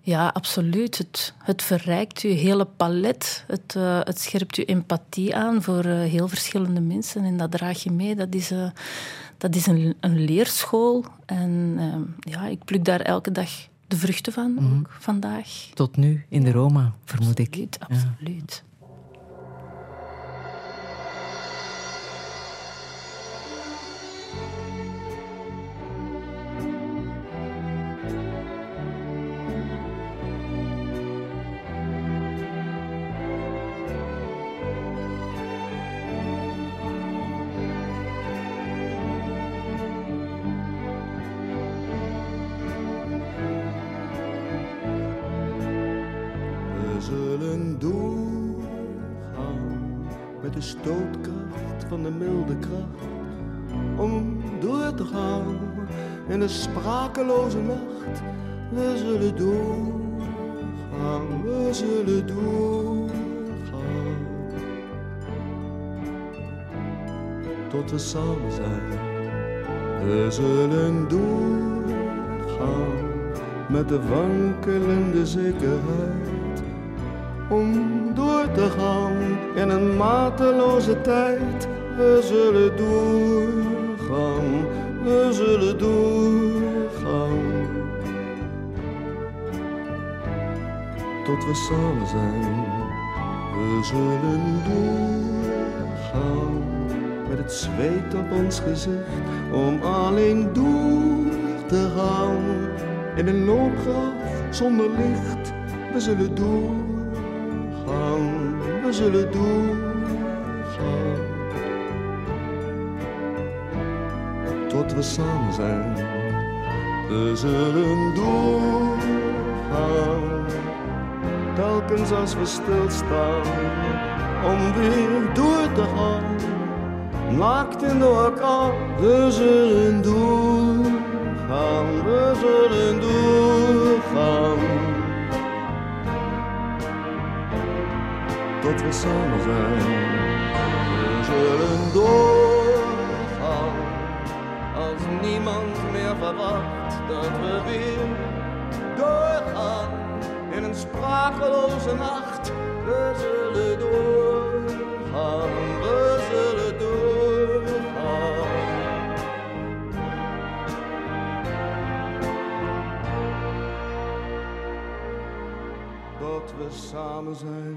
S4: Ja, absoluut. Het, het verrijkt je hele palet. Het, uh, het scherpt je empathie aan voor uh, heel verschillende mensen. En dat draag je mee. Dat is, uh, dat is een, een leerschool. En ja, ik pluk daar elke dag de vruchten van, mm-hmm. ook vandaag.
S3: Tot nu, in de Roma, vermoed
S4: absoluut,
S3: ik.
S4: Absoluut, ja.
S6: Sprakeloze nacht. We zullen doorgaan, we zullen doorgaan. Tot we samen zijn. We zullen doorgaan met de wankelende zekerheid. Om door te gaan in een mateloze tijd. We zullen doorgaan, we zullen doorgaan. Tot we samen zijn. We zullen doorgaan met het zweet op ons gezicht om alleen door te gaan in een loopgraaf zonder licht. We zullen doorgaan, we zullen doorgaan tot we samen zijn. We zullen doorgaan telkens als we stilstaan, om weer door te gaan. Naakt in de elkaar, we zullen doorgaan, we zullen doorgaan. Tot we samen zijn, we zullen doorgaan. Als niemand meer verwacht dat we weer sprakeloze nacht. We zullen doorgaan, we zullen doorgaan. Dat we samen zijn.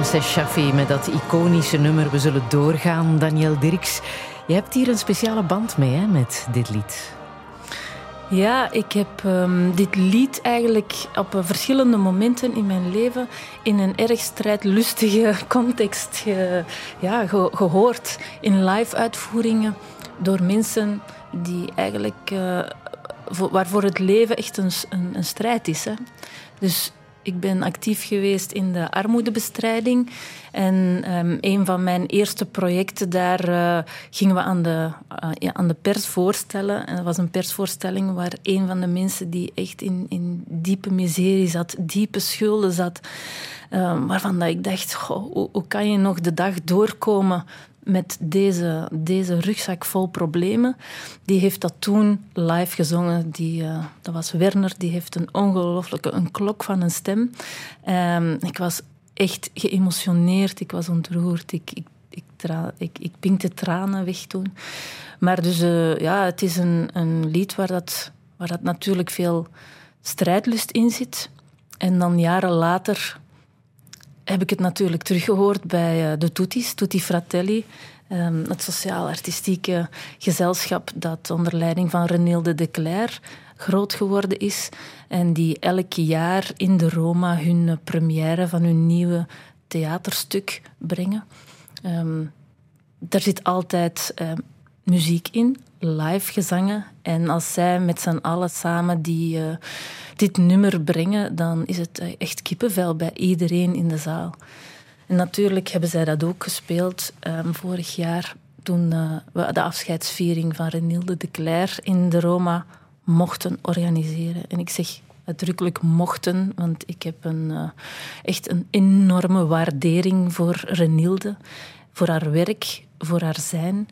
S3: Ramses Shaffi met dat iconische nummer We zullen doorgaan. Daniel Dirks, je hebt hier een speciale band mee hè, met dit lied.
S4: Ja, ik heb ehm, dit lied eigenlijk op eh, verschillende momenten in mijn leven in een erg strijdlustige (laughs) context ja, gehoord. In live uitvoeringen door mensen die eigenlijk, uh, waarvoor het leven echt een, een, een strijd is. Hè. Dus ik ben actief geweest in de armoedebestrijding. En um, een van mijn eerste projecten, daar uh, gingen we aan de, ja, aan de pers voorstellen. En dat was een persvoorstelling waar een van de mensen die echt in, in diepe miserie zat, diepe schulden zat, um, waarvan dat ik dacht, hoe, kan je nog de dag doorkomen met deze, deze rugzak vol problemen. Die heeft dat toen live gezongen. Die, uh, dat was Werner, die heeft een ongelooflijke een klok van een stem. Um, ik was echt geëmotioneerd, ik was ontroerd. Ik, ik, ik, ik, ik pinkte tranen weg toen. Maar dus uh, ja, het is een, een lied waar dat, waar dat natuurlijk veel strijdlust in zit. En dan jaren later heb ik het natuurlijk teruggehoord bij eh, de Tutis, Tutti Fratelli. Um, het sociaal-artistieke gezelschap dat onder leiding van Renilde de Cler groot geworden is. En die elk jaar in de Roma hun première van hun nieuwe theaterstuk brengen. Um, er zit altijd uh, muziek in, live gezangen. En als zij met z'n allen samen die, uh, dit nummer brengen, dan is het eh, echt kippenvel bij iedereen in de zaal. En natuurlijk hebben zij dat ook gespeeld um, vorig jaar toen uh, we de afscheidsviering van Renilde de Cler in de Roma mochten organiseren. En ik zeg uitdrukkelijk mochten, want ik heb een, echt een enorme waardering voor Renilde, voor haar werk, voor haar zijn.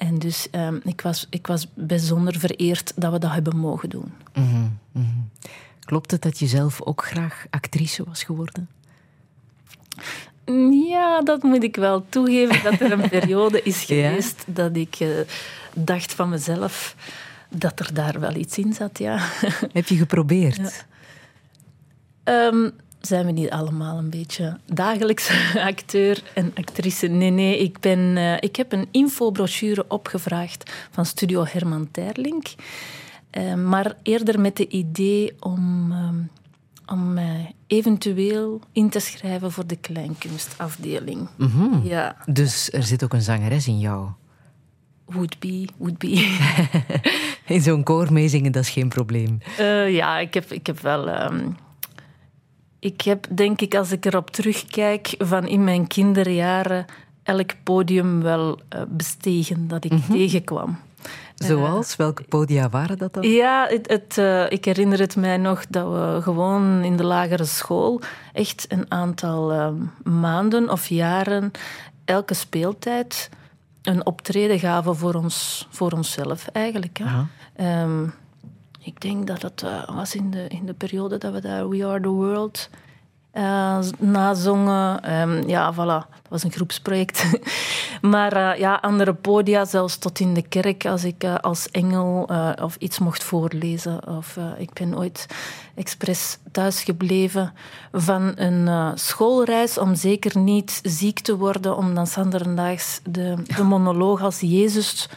S4: En dus um, ik, was, ik was bijzonder vereerd dat we dat hebben mogen doen.
S3: Mm -hmm, mm -hmm. Klopt het dat je zelf ook graag actrice was geworden?
S4: Ja, dat moet ik wel toegeven, dat er een (laughs) periode is geweest ja? dat ik uh, dacht van mezelf dat er daar wel iets in zat, ja.
S3: Heb je geprobeerd?
S4: Ja. Um, zijn we niet allemaal een beetje dagelijks (laughs) acteur en actrice? Nee, nee. Ik, ben, uh, ik heb een infobrochure opgevraagd van Studio Herman Terlink. Uh, maar eerder met het idee om, um, om mij eventueel in te schrijven voor de kleinkunstafdeling.
S3: Mm -hmm. ja. Dus er zit ook een zangeres in jou?
S4: Would be, would be. (laughs)
S3: in zo'n koor meezingen, dat is geen probleem.
S4: Ja, ik heb, ik heb wel... Um, ik heb, denk ik, als ik erop terugkijk, van in mijn kinderjaren elk podium wel uh, bestegen dat ik mm -hmm. tegenkwam.
S3: Zoals? Welke podia waren dat dan?
S4: Ja, het, het, uh, ik herinner het mij nog dat we gewoon in de lagere school echt een aantal uh, maanden of jaren elke speeltijd een optreden gaven voor, ons, voor onszelf eigenlijk. Hè. Um, ik denk dat het uh, was in de, in de periode dat we daar We Are The World uh, nazongen. Um, ja, voilà. Dat was een groepsproject. (laughs) maar uh, ja, andere podia, zelfs tot in de kerk, als ik uh, als engel of iets mocht voorlezen. Of ik ben ooit expres thuisgebleven van een schoolreis om zeker niet ziek te worden, om dan zanderdaags de, de monoloog als Jezus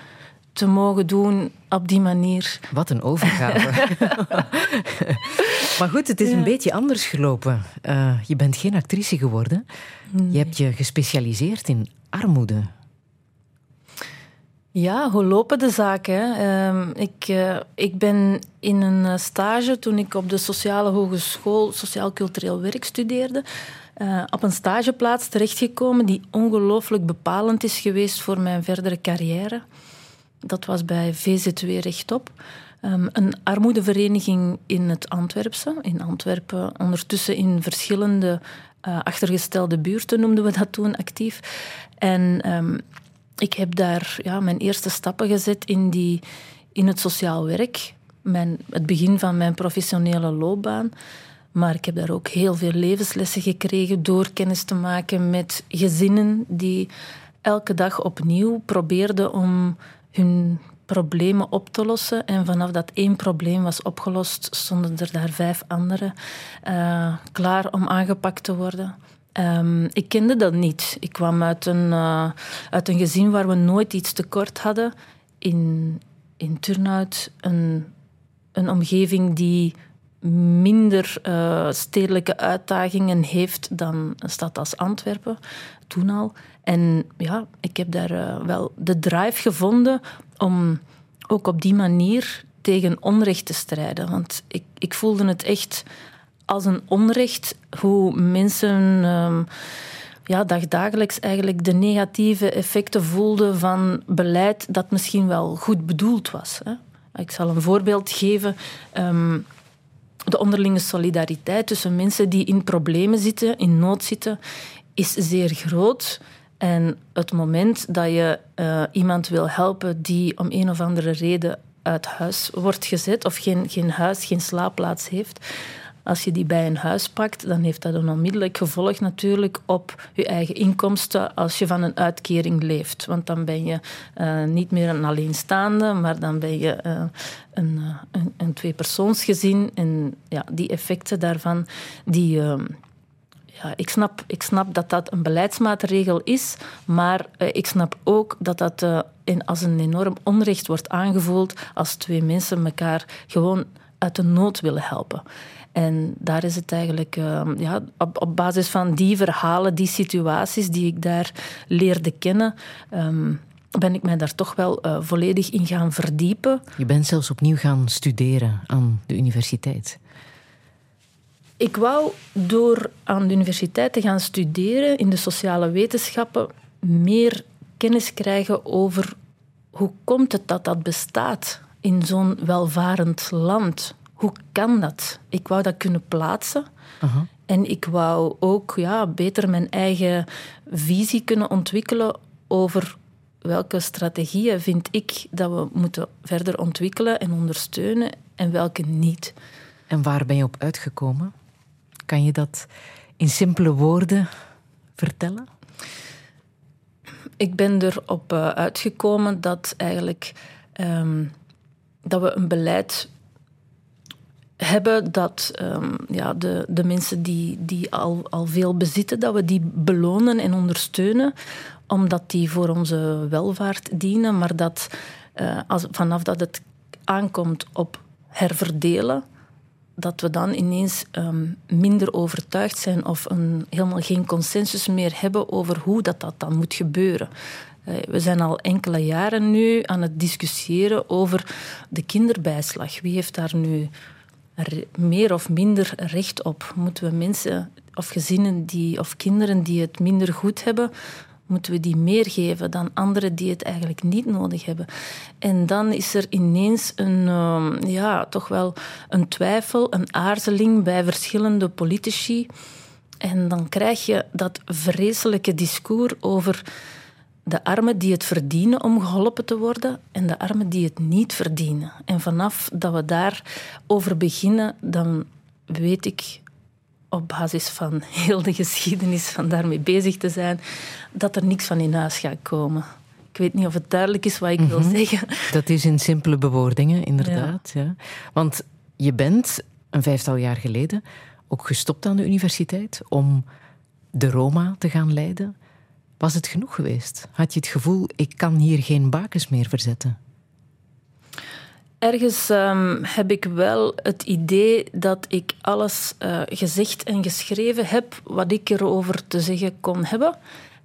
S4: te mogen doen op die manier.
S3: Wat een overgave. (laughs) maar goed, het is ja. een beetje anders gelopen. Uh, je bent geen actrice geworden. Nee. Je hebt je gespecialiseerd in armoede.
S4: Ja, hoe lopen de zaken? Uh, ik, uh, ik ben in een stage, toen ik op de Sociale Hogeschool Sociaal-Cultureel Werk studeerde, uh, op een stageplaats terechtgekomen die ongelooflijk bepalend is geweest voor mijn verdere carrière. Dat was bij VZW Rechtop. Um, een armoedevereniging in het Antwerpse. In Antwerpen, ondertussen in verschillende uh, achtergestelde buurten noemden we dat toen actief. En um, ik heb daar ja, mijn eerste stappen gezet in, die, in het sociaal werk. Mijn, het begin van mijn professionele loopbaan. Maar ik heb daar ook heel veel levenslessen gekregen door kennis te maken met gezinnen die elke dag opnieuw probeerden om hun problemen op te lossen. En vanaf dat één probleem was opgelost, stonden er daar vijf andere uh, klaar om aangepakt te worden. Ehm, ik kende dat niet. Ik kwam uit een, uh, uit een gezin waar we nooit iets tekort hadden. In, in Turnhout, een, een omgeving die minder uh, stedelijke uitdagingen heeft dan een stad als Antwerpen, toen al. En ja, ik heb daar uh, wel de drive gevonden om ook op die manier tegen onrecht te strijden. Want ik, ik voelde het echt als een onrecht hoe mensen um, ja, dagdagelijks eigenlijk de negatieve effecten voelden van beleid dat misschien wel goed bedoeld was. Hè. Ik zal een voorbeeld geven. Um, de onderlinge solidariteit tussen mensen die in problemen zitten, in nood zitten, is zeer groot. En het moment dat je uh, iemand wil helpen die om een of andere reden uit huis wordt gezet of geen, geen huis, geen slaapplaats heeft, als je die bij een huis pakt, dan heeft dat een onmiddellijk gevolg natuurlijk op je eigen inkomsten als je van een uitkering leeft. Want dan ben je uh, niet meer een alleenstaande, maar dan ben je uh, een, een, een tweepersoonsgezin. En ja, die effecten daarvan, die... Ja, ik, snap, ik snap dat dat een beleidsmaatregel is, maar ik snap ook dat dat in, als een enorm onrecht wordt aangevoeld als twee mensen elkaar gewoon uit de nood willen helpen. En daar is het eigenlijk uh, ja, op, op basis van die verhalen, die situaties die ik daar leerde kennen. Um, ben ik mij daar toch wel uh, volledig in gaan verdiepen.
S3: Je bent zelfs opnieuw gaan studeren aan de universiteit.
S4: Ik wou door aan de universiteit te gaan studeren in de sociale wetenschappen meer kennis krijgen over hoe komt het dat dat bestaat in zo'n welvarend land hoe kan dat? Ik wou dat kunnen plaatsen. Uh -huh. En ik wou ook ja, beter mijn eigen visie kunnen ontwikkelen over welke strategieën vind ik dat we moeten verder ontwikkelen en ondersteunen en welke niet.
S3: En waar ben je op uitgekomen? Kan je dat in simpele woorden vertellen?
S4: Ik ben erop uh, uitgekomen dat eigenlijk um, dat we een beleid hebben dat um, ja, de, de mensen die, die al, al veel bezitten, dat we die belonen en ondersteunen, omdat die voor onze welvaart dienen, maar dat uh, als, vanaf dat het aankomt op herverdelen, dat we dan ineens um, minder overtuigd zijn of een, helemaal geen consensus meer hebben over hoe dat, dat dan moet gebeuren. Uh, we zijn al enkele jaren nu aan het discussiëren over de kinderbijslag. Wie heeft daar nu meer of minder recht op? Moeten we mensen of gezinnen die, of kinderen die het minder goed hebben, moeten we die meer geven dan anderen die het eigenlijk niet nodig hebben? En dan is er ineens een, uh, ja, toch wel een twijfel, een aarzeling bij verschillende politici. En dan krijg je dat vreselijke discours over de armen die het verdienen om geholpen te worden en de armen die het niet verdienen. En vanaf dat we daarover beginnen, dan weet ik op basis van heel de geschiedenis van daarmee bezig te zijn, dat er niks van in huis gaat komen. Ik weet niet of het duidelijk is wat ik wil
S3: Mhm.
S4: zeggen.
S3: Dat is in simpele bewoordingen, inderdaad. Ja. Want je bent een vijftal jaar geleden ook gestopt aan de universiteit om de Roma te gaan leiden. Was het genoeg geweest? Had je het gevoel, ik kan hier geen bakens meer verzetten?
S4: Ergens um, heb ik wel het idee dat ik alles uh, gezegd en geschreven heb wat ik erover te zeggen kon hebben.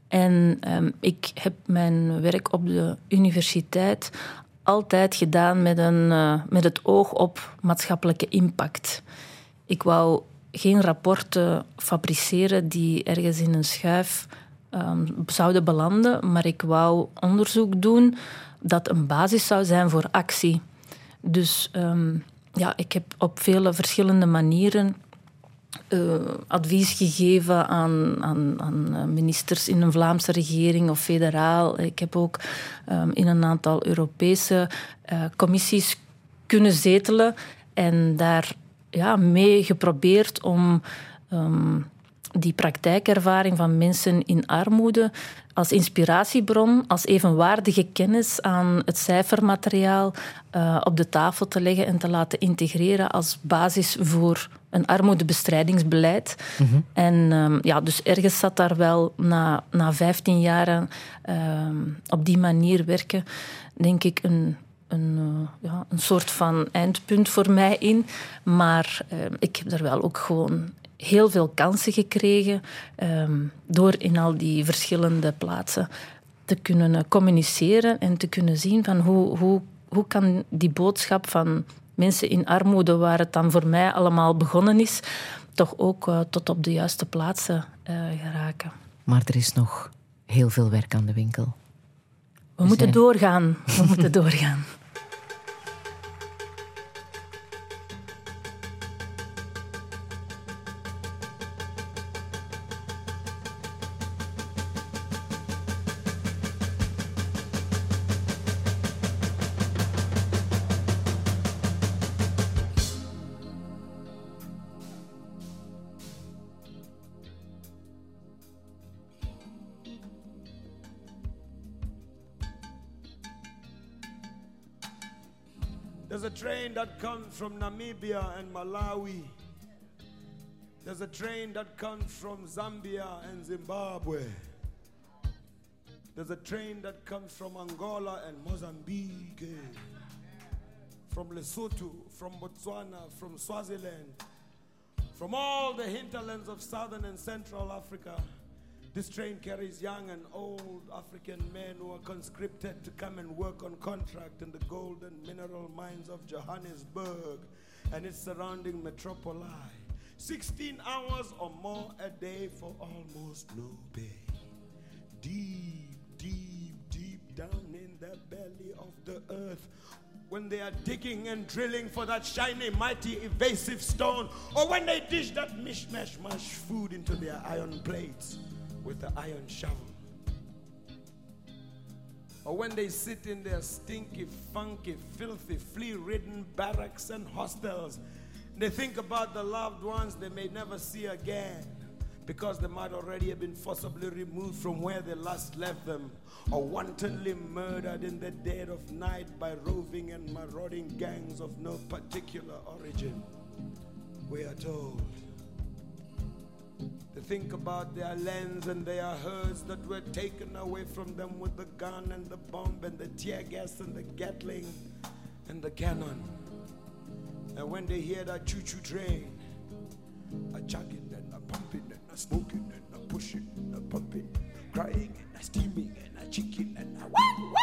S4: En um, ik heb mijn werk op de universiteit altijd gedaan met, een, uh, met het oog op maatschappelijke impact. Ik wou geen rapporten fabriceren die ergens in een schuif um, zouden belanden, maar ik wou onderzoek doen dat een basis zou zijn voor actie. Dus um, ja, ik heb op vele verschillende manieren uh, advies gegeven aan, aan, aan, ministers in een Vlaamse regering of federaal. Ik heb ook um, in een aantal Europese uh, commissies kunnen zetelen en daar ja, mee geprobeerd om um, die praktijkervaring van mensen in armoede als inspiratiebron, als evenwaardige kennis aan het cijfermateriaal uh, op de tafel te leggen en te laten integreren als basis voor een armoedebestrijdingsbeleid.
S3: Mhm.
S4: En um, ja, dus ergens zat daar wel na, na 15 jaren um, op die manier werken, denk ik, een, een, uh, ja, een soort van eindpunt voor mij in. Maar uh, ik heb er wel ook gewoon heel veel kansen gekregen um, door in al die verschillende plaatsen te kunnen uh, communiceren en te kunnen zien van hoe, hoe, hoe kan die boodschap van mensen in armoede, waar het dan voor mij allemaal begonnen is, toch ook uh, tot op de juiste plaatsen uh, geraken.
S3: Maar er is nog heel veel werk aan de winkel.
S4: We, We moeten zijn... doorgaan. We moeten (laughs) doorgaan.
S8: From Namibia and Malawi. There's a train that comes from Zambia and Zimbabwe. There's a train that comes from Angola and Mozambique. From Lesotho, from Botswana, from Swaziland, from all the hinterlands of southern and central Africa. This train carries young and old African men who are conscripted to come and work on contract in the gold and mineral mines of Johannesburg and its surrounding metropoli. 16 hours or more a day for almost no pay. Deep, deep, deep down in the belly of the earth. When they are digging and drilling for that shiny, mighty, evasive stone, or when they dish that mishmash mash food into their iron plates with the iron shovel. Or when they sit in their stinky, funky, filthy, flea ridden barracks and hostels, they think about the loved ones they may never see again because they might already have been forcibly removed from where they last left them or wantonly murdered in the dead of night by roving and marauding gangs of no particular origin. We are told. They think about their lands and their herds that were taken away from them with the gun and the bomb and the tear gas and the Gatling and the cannon. And when they hear that choo choo train, a chugging and a pumping and a smoking and a pushing and a pumping, crying and a steaming and a chicken and a wah, wah.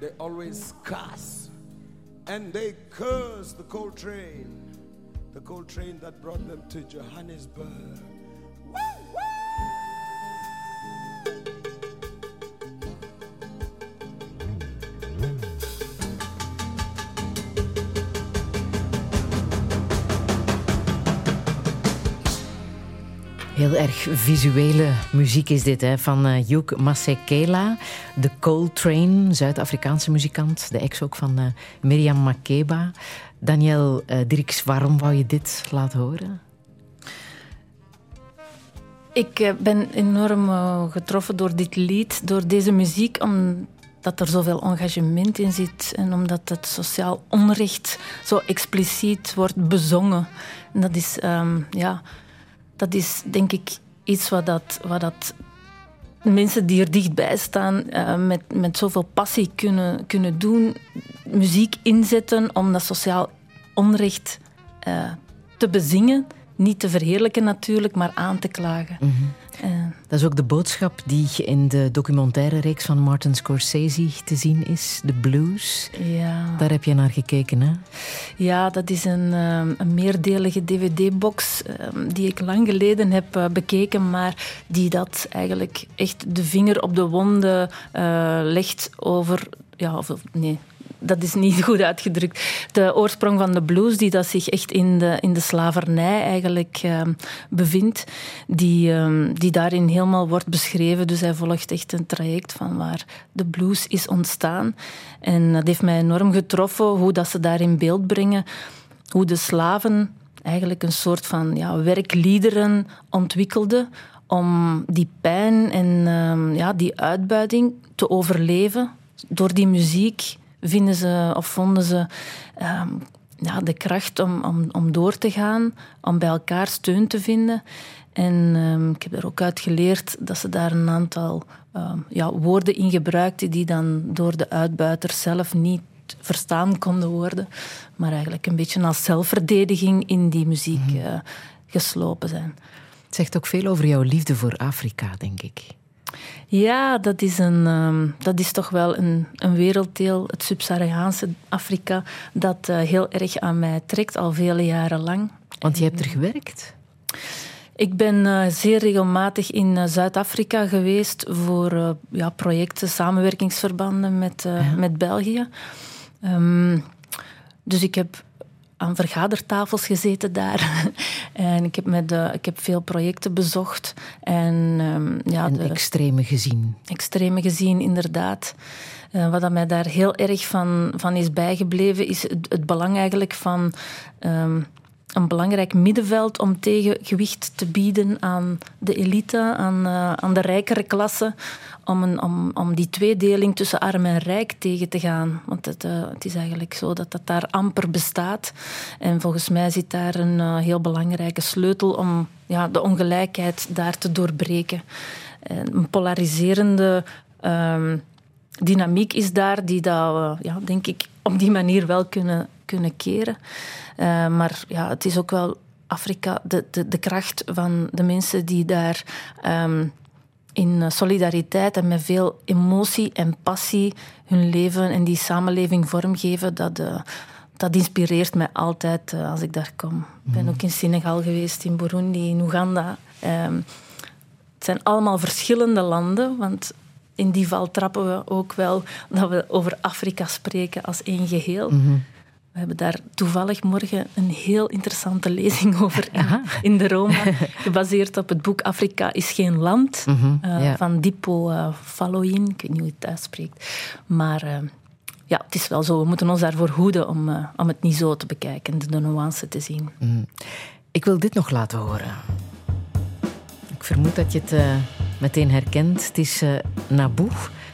S8: They always cuss and they curse the coal train the coal train that brought them to Johannesburg.
S3: Heel erg visuele muziek is dit, hè? van uh, Hugh Masekela, de Coltrane, Zuid-Afrikaanse muzikant, de ex ook van uh, Miriam Makeba. Daniel uh, Dirks, waarom wou je dit laten horen?
S4: Ik ben enorm getroffen door dit lied, door deze muziek, omdat er zoveel engagement in zit en omdat het sociaal onrecht zo expliciet wordt bezongen. En dat is, um, ja, dat is denk ik iets wat, dat, wat dat mensen die er dichtbij staan met, met zoveel passie kunnen, kunnen doen. Muziek inzetten om dat sociaal onrecht uh, te bezingen. Niet te verheerlijken natuurlijk, maar aan te klagen.
S3: Mm -hmm. uh, dat is ook de boodschap die in de documentaire reeks van Martin Scorsese te zien is. De Blues.
S4: Ja.
S3: Daar heb je naar gekeken, hè?
S4: Ja, dat is een, een meerdelige dvd-box die ik lang geleden heb bekeken, maar die dat eigenlijk echt de vinger op de wonden uh, legt over... Ja, of, nee, dat is niet goed uitgedrukt. De oorsprong van de blues, die dat zich echt in de, in de slavernij eigenlijk uh, bevindt, die, uh, die daarin helemaal wordt beschreven. Dus hij volgt echt een traject van waar de blues is ontstaan. En dat heeft mij enorm getroffen, hoe dat ze daar in beeld brengen hoe de slaven eigenlijk een soort van ja, werkliederen ontwikkelden om die pijn en ehm, ja, die uitbuiting te overleven. Door die muziek vinden ze of vonden ze ehm, ja, de kracht om, om, om door te gaan, om bij elkaar steun te vinden. En ehm, ik heb er ook uit geleerd dat ze daar een aantal ehm, ja, woorden in gebruikten die dan door de uitbuiter zelf niet verstaan konden worden, maar eigenlijk een beetje als zelfverdediging in die muziek uh, geslopen zijn.
S3: Het zegt ook veel over jouw liefde voor Afrika, denk ik.
S4: Ja, dat is, een, ehm, dat is toch wel een, een werelddeel, het Sub-Saharaanse Afrika, dat uh, heel erg aan mij trekt, al vele jaren lang.
S3: Want je hebt er gewerkt?
S4: Ik ben uh, zeer regelmatig in uh, Zuid-Afrika geweest voor ja, projecten, samenwerkingsverbanden met, ja. met België. Um, dus ik heb aan vergadertafels gezeten daar. (laughs) en ik heb, met de, ik heb veel projecten bezocht. En, um, ja,
S3: en de extreme gezien.
S4: Extreme gezien, inderdaad. Uh, wat mij daar heel erg van, van is bijgebleven, is het, het belang eigenlijk van um, een belangrijk middenveld om tegengewicht te bieden aan de elite, aan, uh, aan de rijkere klasse, om, om, om die tweedeling tussen arm en rijk tegen te gaan. Want het, uh, het is eigenlijk zo dat dat daar amper bestaat. En volgens mij zit daar een uh, heel belangrijke sleutel om ja, de ongelijkheid daar te doorbreken. een polariserende um, dynamiek is daar die dat, ja, denk ik, op die manier wel kunnen, kunnen keren. Uh, maar ja, het is ook wel Afrika, de, de, de kracht van de mensen die daar um, in solidariteit en met veel emotie en passie hun leven en die samenleving vormgeven, dat, uh, dat inspireert mij altijd uh, als ik daar kom. Ik ben ook in Senegal geweest, in Burundi, in Oeganda. Um, het zijn allemaal verschillende landen, want in die val trappen we ook wel dat we over Afrika spreken als één geheel. Mm -hmm. We hebben daar toevallig morgen een heel interessante lezing over in, in de Roma, gebaseerd op het boek Afrika is geen land mm -hmm, uh, ja. van Dipo uh, Falloyin. Ik weet niet hoe je het uitspreekt. Maar uh, ja, het is wel zo. We moeten ons daarvoor hoeden om, om het niet zo te bekijken, de nuance te zien.
S3: Mm. Ik wil dit nog laten horen. Ik vermoed dat je het meteen herkent. Het is Naboe.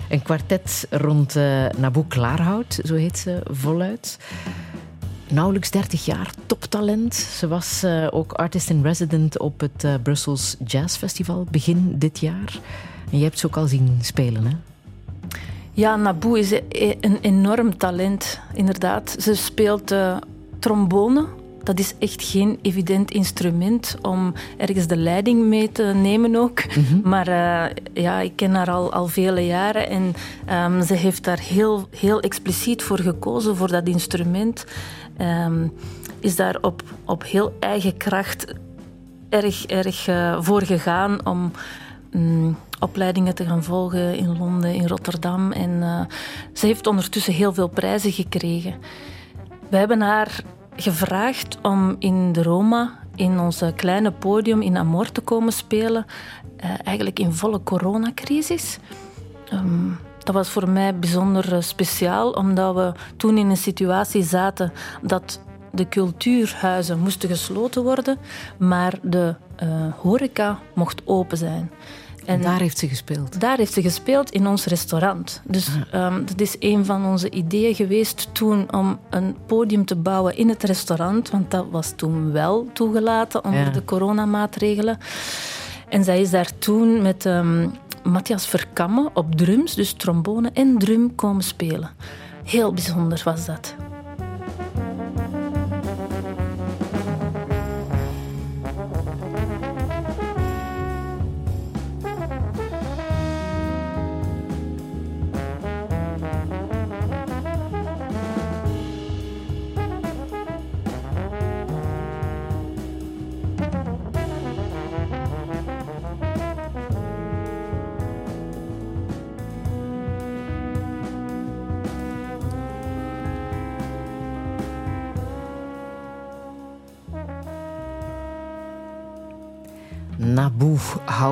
S3: Een kwartet rond Naboe Klaarhout, zo heet ze voluit. Nauwelijks 30 jaar, toptalent. Ze was uh, ook artist in resident op het uh, Brussels Jazz Festival begin dit jaar. En je hebt ze ook al zien spelen, hè?
S4: Ja, Naboe is een enorm talent, inderdaad. Ze speelt trombone dat is echt geen evident instrument om ergens de leiding mee te nemen ook. Mm -hmm. Maar uh, ja, ik ken haar al, al vele jaren en um, ze heeft daar heel, heel expliciet voor gekozen, voor dat instrument. Um, is daar op, op heel eigen kracht erg, erg uh, voor gegaan om um, opleidingen te gaan volgen in Londen, in Rotterdam. En uh, ze heeft ondertussen heel veel prijzen gekregen. We hebben haar gevraagd om in de Roma, in ons kleine podium in Amor te komen spelen. Eigenlijk in volle coronacrisis. Um, dat was voor mij bijzonder speciaal, omdat we toen in een situatie zaten dat de cultuurhuizen moesten gesloten worden, maar de uh, horeca mocht open zijn.
S3: En daar heeft ze gespeeld?
S4: Daar heeft ze gespeeld in ons restaurant. Dus um, dat is een van onze ideeën geweest toen om een podium te bouwen in het restaurant. Want dat was toen wel toegelaten onder ja. de coronamaatregelen. En zij is daar toen met um, Matthias Verkamme op drums, dus trombone en drum, komen spelen. Heel bijzonder was dat.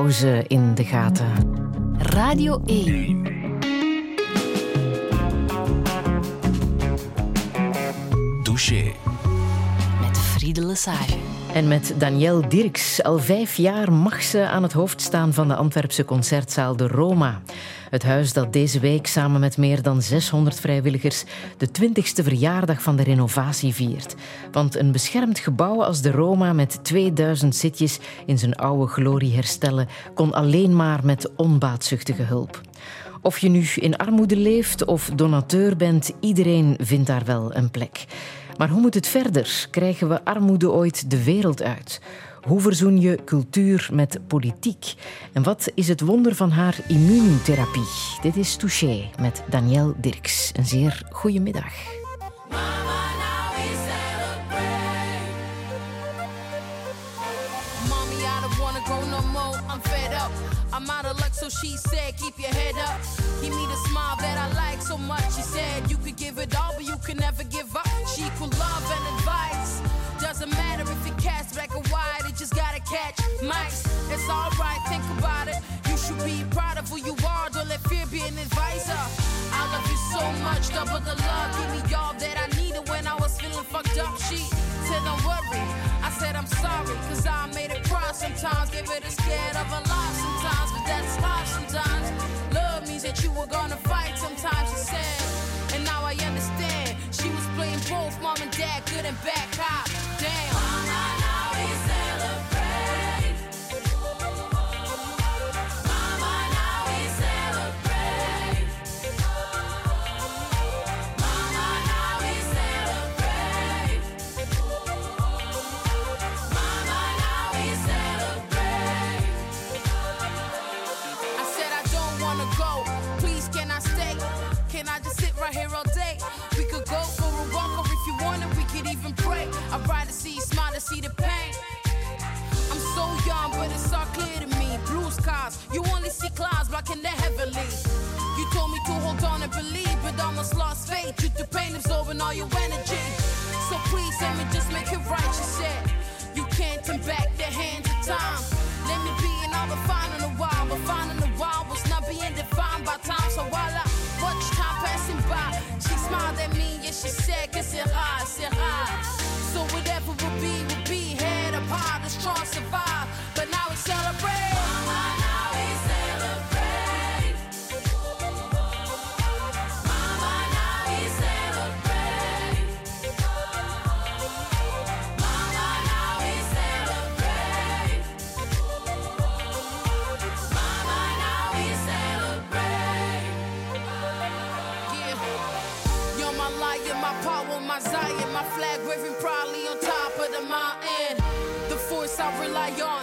S3: Ze in de gaten.
S1: Radio 1.
S2: Douche.
S1: de Lesage.
S3: En met Danielle Dirks. Al vijf jaar mag ze aan het hoofd staan van de Antwerpse concertzaal De Roma. Het huis dat deze week samen met meer dan 600 vrijwilligers de 20ste verjaardag van de renovatie viert. Want een beschermd gebouw als de Roma met 2000 zitjes in zijn oude glorie herstellen kon alleen maar met onbaatzuchtige hulp. Of je nu in armoede leeft of donateur bent, iedereen vindt daar wel een plek. Maar hoe moet het verder? Krijgen we armoede ooit de wereld uit? Hoe verzoen je cultuur met politiek? En wat is het wonder van haar immuuntherapie? Dit is Touché met Danielle Dirks. Een zeer goede middag.
S9: Mommy, I'm out of luck, so she said, keep your head up. Give me the smile that I like so much. She said, you could give it all, but you can never give up. She equal love and advice. Doesn't matter if it cast black or white, it just gotta catch mice. It's alright, think about it. You should be proud of who you are, don't let fear be an advisor. I love you so much, double the love. Give me all that I needed when I was feeling fucked up. She said, don't worry. I said, I'm sorry, cause I made it cry sometimes. Gave it a scared of a lot sometimes, but that's life sometimes. Love means that you were gonna fight sometimes, she said. And now I understand. She was playing both mom and dad, good and bad cop. Damn. You only see clouds blocking the heavenly. You told me to hold on and believe, but almost lost faith due to pain absorbing all your energy. So please let me just make it right, she said. You can't turn back the hands of time. Let me be in all the fine in the wild, but fine in the wild was not being defined by time. So while I watch time passing by, she smiled at me and she said, que c'est rare, I rely on.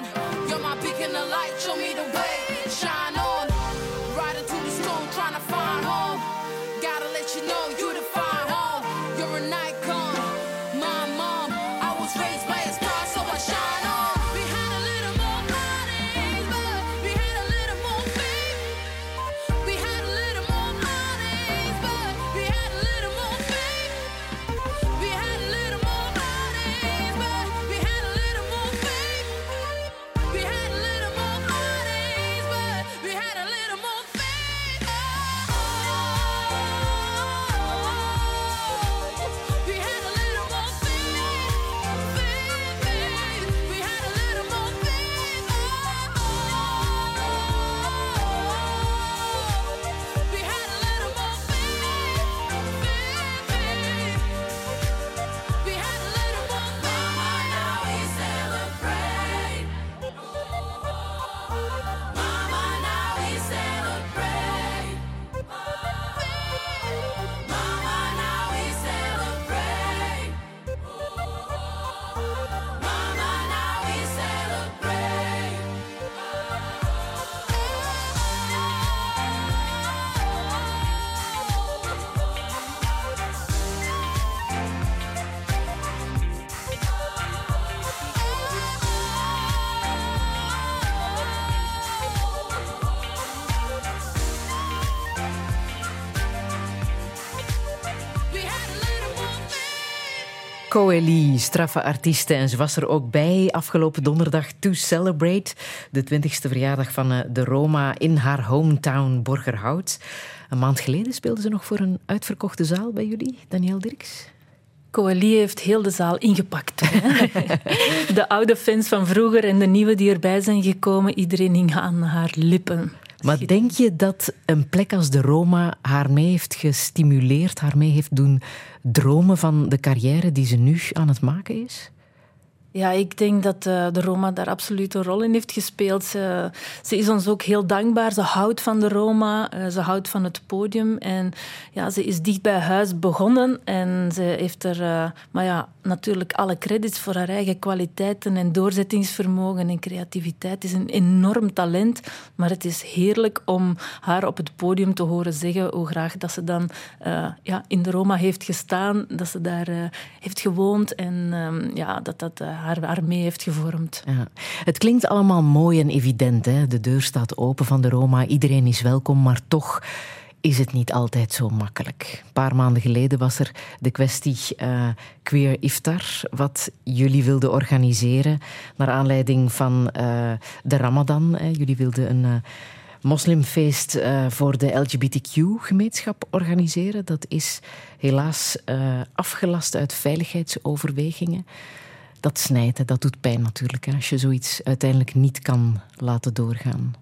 S3: Coeli, straffe artieste. En ze was er ook bij afgelopen donderdag to celebrate. De 20ste verjaardag van eh, de Roma in haar hometown Borgerhout. Een maand geleden speelde ze nog voor een uitverkochte zaal bij jullie, Daniel Dirks.
S4: Coeli heeft heel de zaal ingepakt. Hè? (laughs) de oude fans van vroeger en de nieuwe die erbij zijn gekomen, iedereen hing aan haar lippen.
S3: Maar denk je dat een plek als de Roma haar mee heeft gestimuleerd, haar mee heeft doen dromen van de carrière die ze nu aan het maken is?
S4: Ja, ik denk dat uh, de Roma daar absoluut een rol in heeft gespeeld. Ze, ze, is ons ook heel dankbaar. Ze houdt van de Roma, uh, ze houdt van het podium. En ja, ze is dicht bij huis begonnen. En ze heeft er uh, maar ja, natuurlijk alle credits voor haar eigen kwaliteiten en doorzettingsvermogen en creativiteit. Het is een enorm talent. Maar het is heerlijk om haar op het podium te horen zeggen hoe graag dat ze dan ja, in de Roma heeft gestaan. Dat ze daar heeft gewoond. En ehm, ja, dat dat haar, heeft gevormd.
S3: Ja. Het klinkt allemaal mooi en evident. Hè? De deur staat open van de Roma, iedereen is welkom, maar toch is het niet altijd zo makkelijk. Een paar maanden geleden was er de kwestie uh, Queer Iftar, wat jullie wilden organiseren naar aanleiding van uh, de Ramadan. Hè. Jullie wilden een uh, moslimfeest voor de LGBTQ-gemeenschap organiseren. Dat is helaas afgelast uit veiligheidsoverwegingen dat snijdt, dat doet pijn natuurlijk. Als je zoiets uiteindelijk niet kan laten doorgaan.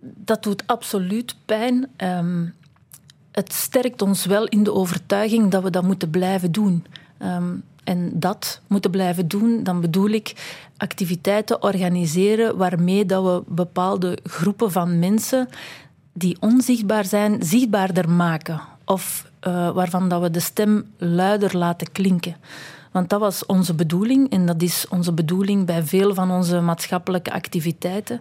S4: Dat doet absoluut pijn. Um, het sterkt ons wel in de overtuiging dat we dat moeten blijven doen. Um, en dat moeten blijven doen, dan bedoel ik activiteiten organiseren waarmee dat we bepaalde groepen van mensen die onzichtbaar zijn, zichtbaarder maken. Of uh, waarvan dat we de stem luider laten klinken. Want dat was onze bedoeling en dat is onze bedoeling bij veel van onze maatschappelijke activiteiten.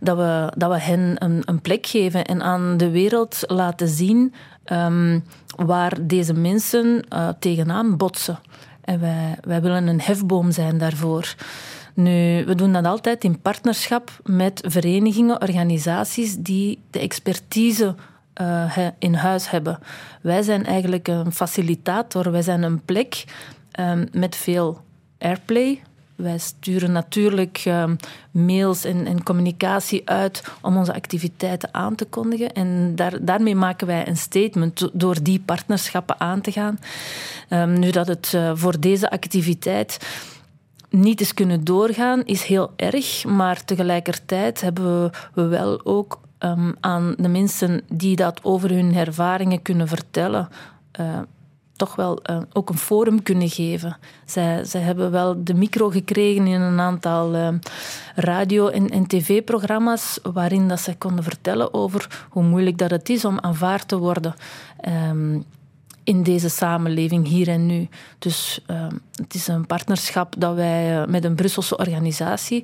S4: Dat we, dat we hen een, een plek geven en aan de wereld laten zien um, waar deze mensen uh, tegenaan botsen. En wij, wij willen een hefboom zijn daarvoor. Nu, we doen dat altijd in partnerschap met verenigingen, organisaties die de expertise uh, in huis hebben. Wij zijn eigenlijk een facilitator, wij zijn een plek um, met veel airplay. Wij sturen natuurlijk um, mails en, en, communicatie uit om onze activiteiten aan te kondigen. En daar, daarmee maken wij een statement door die partnerschappen aan te gaan. Um, nu dat het uh, voor deze activiteit niet is kunnen doorgaan, is heel erg. Maar tegelijkertijd hebben we wel ook aan de mensen die dat over hun ervaringen kunnen vertellen. Uh, toch wel uh, ook een forum kunnen geven. Zij, zij hebben wel de micro gekregen in een aantal uh, radio- en, en tv-programma's waarin dat zij konden vertellen over hoe moeilijk dat het is om aanvaard te worden um, in deze samenleving hier en nu. Dus um, het is een partnerschap dat wij uh, met een Brusselse organisatie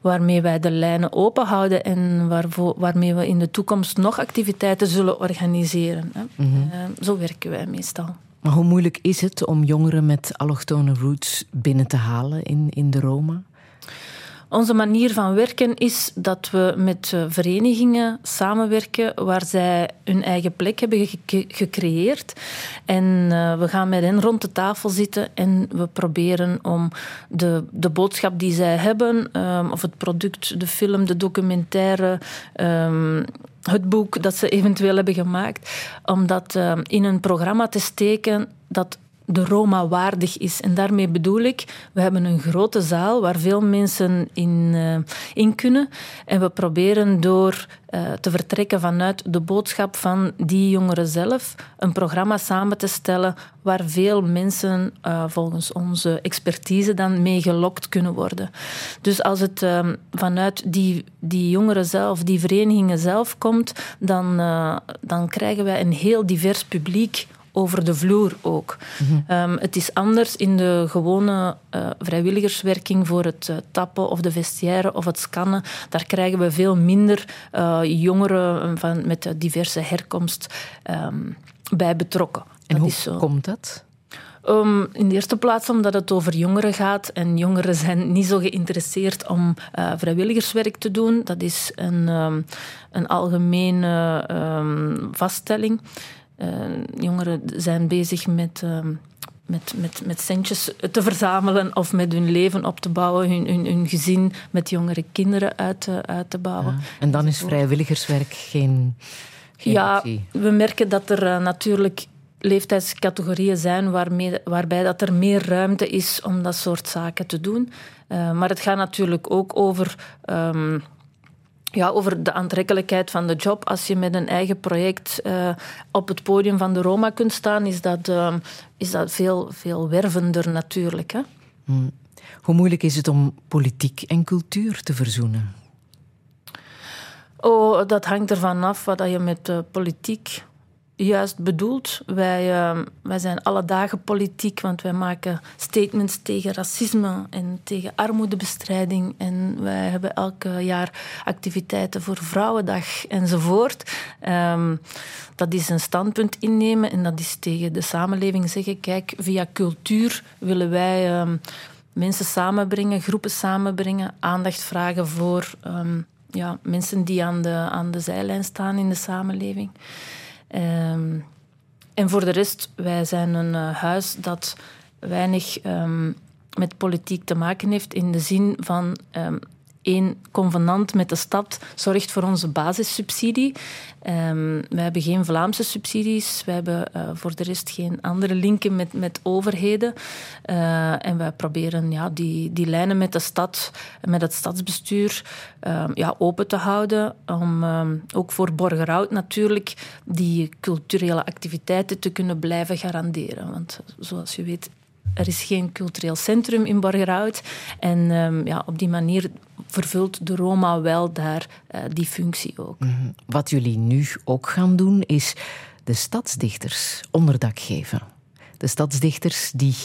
S4: waarmee wij de lijnen open houden en waarvoor, waarmee we in de toekomst nog activiteiten zullen organiseren. Mm -hmm. uh, zo werken wij meestal.
S3: Maar hoe moeilijk is het om jongeren met allochtone roots binnen te halen in, in de Roma?
S4: Onze manier van werken is dat we met eh, verenigingen samenwerken waar zij hun eigen plek hebben gecreëerd. En uh, we gaan met hen rond de tafel zitten en we proberen om de, de boodschap die zij hebben, um, of het product, de film, de documentaire. Um, het boek dat ze eventueel hebben gemaakt, om dat uh, in een programma te steken dat de Roma waardig is. En daarmee bedoel ik, we hebben een grote zaal waar veel mensen in, uh, in kunnen. En we proberen door uh, te vertrekken vanuit de boodschap van die jongeren zelf een programma samen te stellen waar veel mensen uh, volgens onze expertise dan mee gelokt kunnen worden. Dus als het ehm, vanuit die, die jongeren zelf, die verenigingen zelf komt, dan, dan krijgen wij een heel divers publiek over de vloer ook. Mm -hmm. um, het is anders in de gewone uh, vrijwilligerswerking voor het uh, tappen of de vestiaire of het scannen. Daar krijgen we veel minder uh, jongeren van, met diverse herkomst um, bij betrokken.
S3: En dat hoe is komt dat?
S4: Um, in de eerste plaats omdat het over jongeren gaat. En jongeren (laughs) zijn niet zo geïnteresseerd om uh, vrijwilligerswerk te doen. Dat is een, um, een algemene um, vaststelling. Uh, jongeren zijn bezig met, uh, met, met, met centjes te verzamelen of met hun leven op te bouwen, hun, hun, hun gezin met jongere kinderen uit te, uit te bouwen. Ja.
S3: En dan is vrijwilligerswerk geen, geen
S4: ja,
S3: optie?
S4: we merken dat er uh, natuurlijk leeftijdscategorieën zijn waarmee, waarbij dat er meer ruimte is om dat soort zaken te doen. Uh, maar het gaat natuurlijk ook over, um, ja, over de aantrekkelijkheid van de job. Als je met een eigen project uh, op het podium van de Roma kunt staan, is dat, uh, is dat veel, veel wervender natuurlijk. Hè?
S3: Hmm. Hoe moeilijk is het om politiek en cultuur te verzoenen?
S4: Oh, dat hangt ervan af wat je met politiek juist bedoeld. Wij, uh, wij zijn alle dagen politiek, want wij maken statements tegen racisme en tegen armoedebestrijding. En wij hebben elk jaar activiteiten voor Vrouwendag enzovoort. Um, dat is een standpunt innemen en dat is tegen de samenleving zeggen: kijk, via cultuur willen wij um, mensen samenbrengen, groepen samenbrengen, aandacht vragen voor ja, mensen die aan de, aan de zijlijn staan in de samenleving. Um, en voor de rest, wij zijn een uh, huis dat weinig um, met politiek te maken heeft in de zin van um, één convenant met de stad zorgt voor onze basissubsidie. Um, we hebben geen Vlaamse subsidies. We hebben uh, voor de rest geen andere linken met, met overheden. Uh, en wij proberen ja, die, die lijnen met de stad, met het stadsbestuur, uh, ja, open te houden. Om um, ook voor Borgerhout natuurlijk die culturele activiteiten te kunnen blijven garanderen. Want zoals je weet er is geen cultureel centrum in Borgerhout. En ja, op die manier vervult de Roma wel daar uh, die functie ook.
S3: -hmm. Wat jullie nu ook gaan doen, is de stadsdichters onderdak geven. De stadsdichters die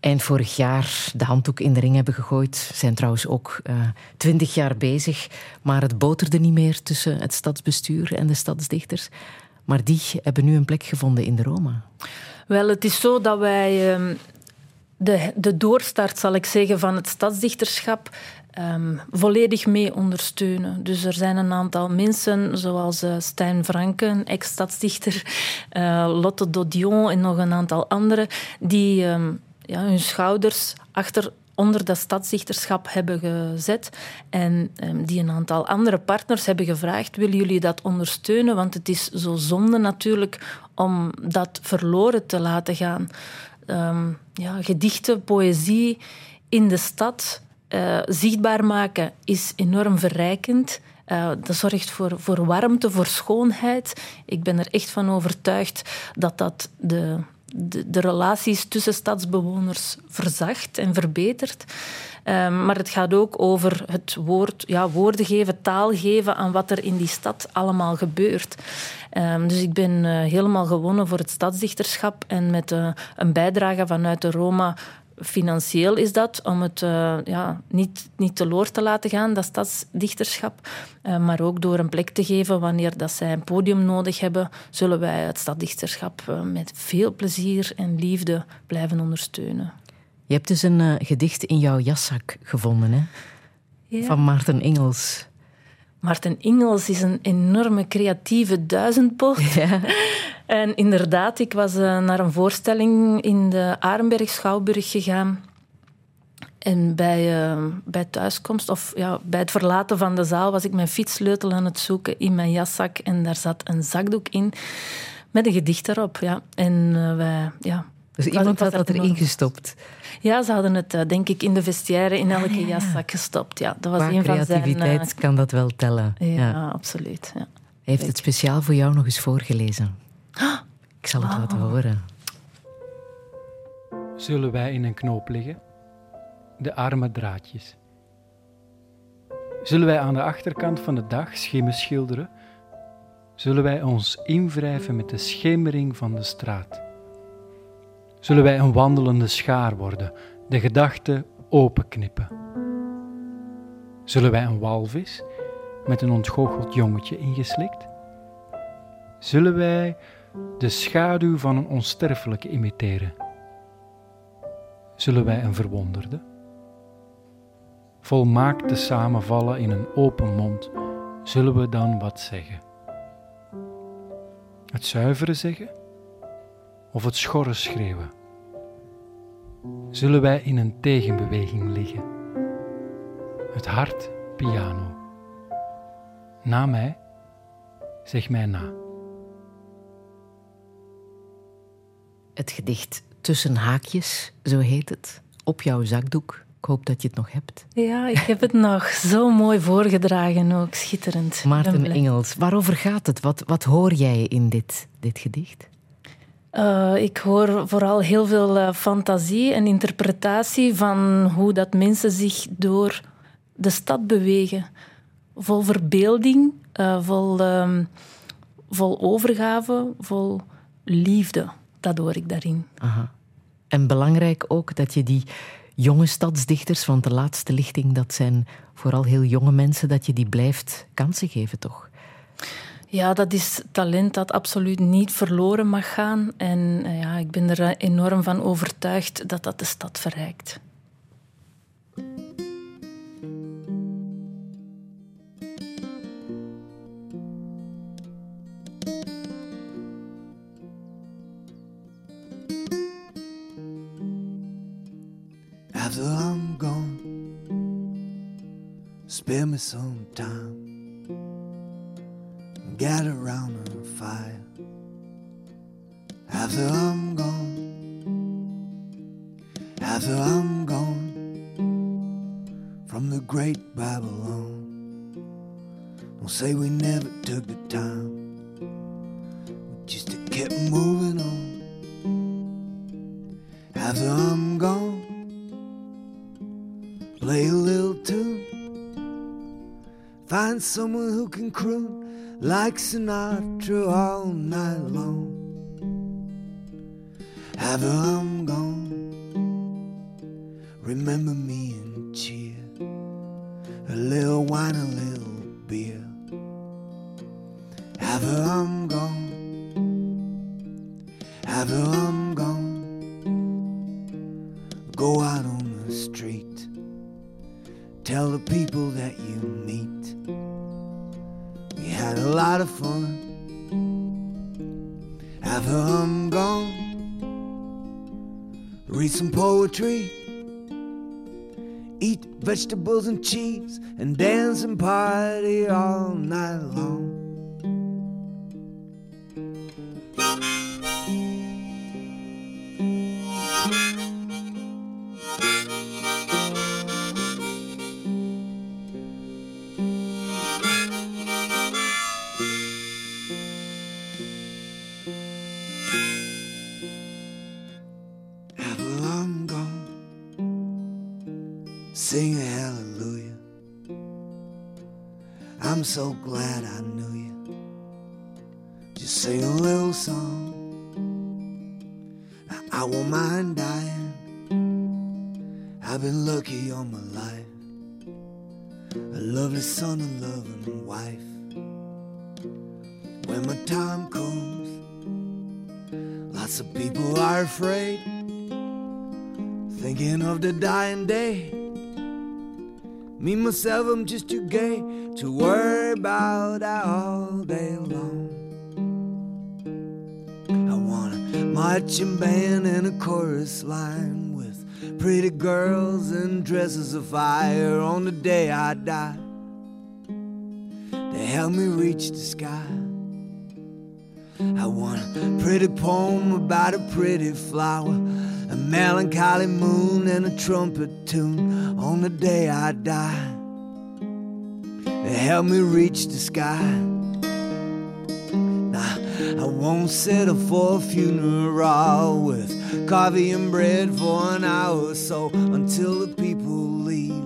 S3: eind vorig jaar de handdoek in de ring hebben gegooid, zijn trouwens ook uh, twintig jaar bezig, maar het boterde niet meer tussen het stadsbestuur en de stadsdichters. Maar die hebben nu een plek gevonden in de Roma.
S4: Wel, het is zo dat wij um, de, de doorstart, zal ik zeggen, van het stadsdichterschap um, volledig mee ondersteunen. Dus er zijn een aantal mensen, zoals uh, Stijn Franken, ex-stadsdichter, uh, Lotte Dodion en nog een aantal anderen, die um, ja, hun schouders achter onder dat stadsdichterschap hebben gezet en um, die een aantal andere partners hebben gevraagd, willen jullie dat ondersteunen? Want het is zo zonde natuurlijk om dat verloren te laten gaan um, ja, gedichten, poëzie in de stad uh, zichtbaar maken is enorm verrijkend. Uh, dat zorgt voor, voor warmte, voor schoonheid. Ik ben er echt van overtuigd dat dat de, de, relaties tussen stadsbewoners verzacht en verbetert. Um, maar het gaat ook over het woord, ja, woorden geven, taal geven aan wat er in die stad allemaal gebeurt. Um, dus ik ben uh, helemaal gewonnen voor het stadsdichterschap en met een bijdrage vanuit de Roma financieel is dat, om het uh, ja, niet, niet teloor te laten gaan, dat stadsdichterschap. Uh, maar ook door een plek te geven wanneer dat zij een podium nodig hebben, zullen wij het stadsdichterschap uh, met veel plezier en liefde blijven ondersteunen.
S3: Je hebt dus een gedicht in jouw jaszak gevonden, hè? Ja. Van Maarten Engels.
S4: Maarten Ingels is een enorme creatieve duizendpoot. Ja. (laughs) En inderdaad, ik was uh, naar een voorstelling in de Arenberg Schouwburg gegaan. En bij, uh, bij thuiskomst, of ja, bij het verlaten van de zaal, was ik mijn fietssleutel aan het zoeken in mijn jaszak. En daar zat een zakdoek in met een gedicht erop. Ja. En uh, wij, ja,
S3: dus iemand had dat erin gestopt?
S4: Ja, ze hadden het denk ik in de vestiaire in elke ah, jaszak gestopt. Ja, dat was
S3: Qua
S4: een van
S3: creativiteit
S4: zijn,
S3: kan dat wel tellen.
S4: Ja, ja. absoluut. Ja.
S3: Hij heeft het speciaal voor jou nog eens voorgelezen. Ik zal het
S4: Ah.
S3: laten horen.
S10: Zullen wij in een knoop liggen? De arme draadjes. Zullen wij aan de achterkant van de dag schimmen schilderen? Zullen wij ons invrijven met de schemering van de straat? Zullen wij een wandelende schaar worden, de gedachten openknippen? Zullen wij een walvis met een ontgoocheld jongetje ingeslikt? Zullen wij de schaduw van een onsterfelijke imiteren? Zullen wij een verwonderde? Volmaakt te samenvallen in een open mond, zullen we dan wat zeggen? Het zuivere zeggen of het schorre schreeuwen? Zullen wij in een tegenbeweging liggen? Het hart piano. Na mij, zeg mij na.
S3: Het gedicht Tussen haakjes, zo heet het, op jouw zakdoek. Ik hoop dat je het nog hebt.
S4: Ja, ik heb het nog zo mooi voorgedragen ook. Schitterend.
S3: Maarten. Engels, waarover gaat het? Wat, wat hoor jij in dit, dit gedicht?
S4: Eh, ik hoor vooral heel veel eh, fantasie en interpretatie van hoe dat mensen zich door de stad bewegen. Vol verbeelding, eh, vol, ehm, vol overgave, vol liefde. Dat hoor ik daarin.
S3: Aha. En belangrijk ook dat je die jonge stadsdichters, want de laatste lichting, dat zijn vooral heel jonge mensen, dat je die blijft kansen geven, toch?
S4: Ja, dat is talent dat absoluut niet verloren mag gaan. En eh, ja, ik ben er enorm van overtuigd dat dat de stad verrijkt.
S11: After I'm gone. Gather round a fire. After I'm gone, after I'm gone from the great Babylon, don't say we never took the time. We just to kept moving on. After I'm gone play a little tune. Find someone who can croon like Sinatra all night long. After I'm gone, remember me and cheer. A little wine, a little beer. After I'm gone, after I'm gone, go out on the street. Tell the people that you meet. Had a lot of fun. After I'm gone, read some poetry, eat vegetables and cheese, and dance and party all night long. Myself, I'm just too gay to worry about that all day long. I want a marching band and a chorus line with pretty girls and dresses of fire on the day I die. They help me reach the sky. I want a pretty poem about a pretty flower, a melancholy moon, and a trumpet tune on the day I die. Help me reach the sky. Nah, I won't settle for a funeral with coffee and bread for an hour or so until the people leave.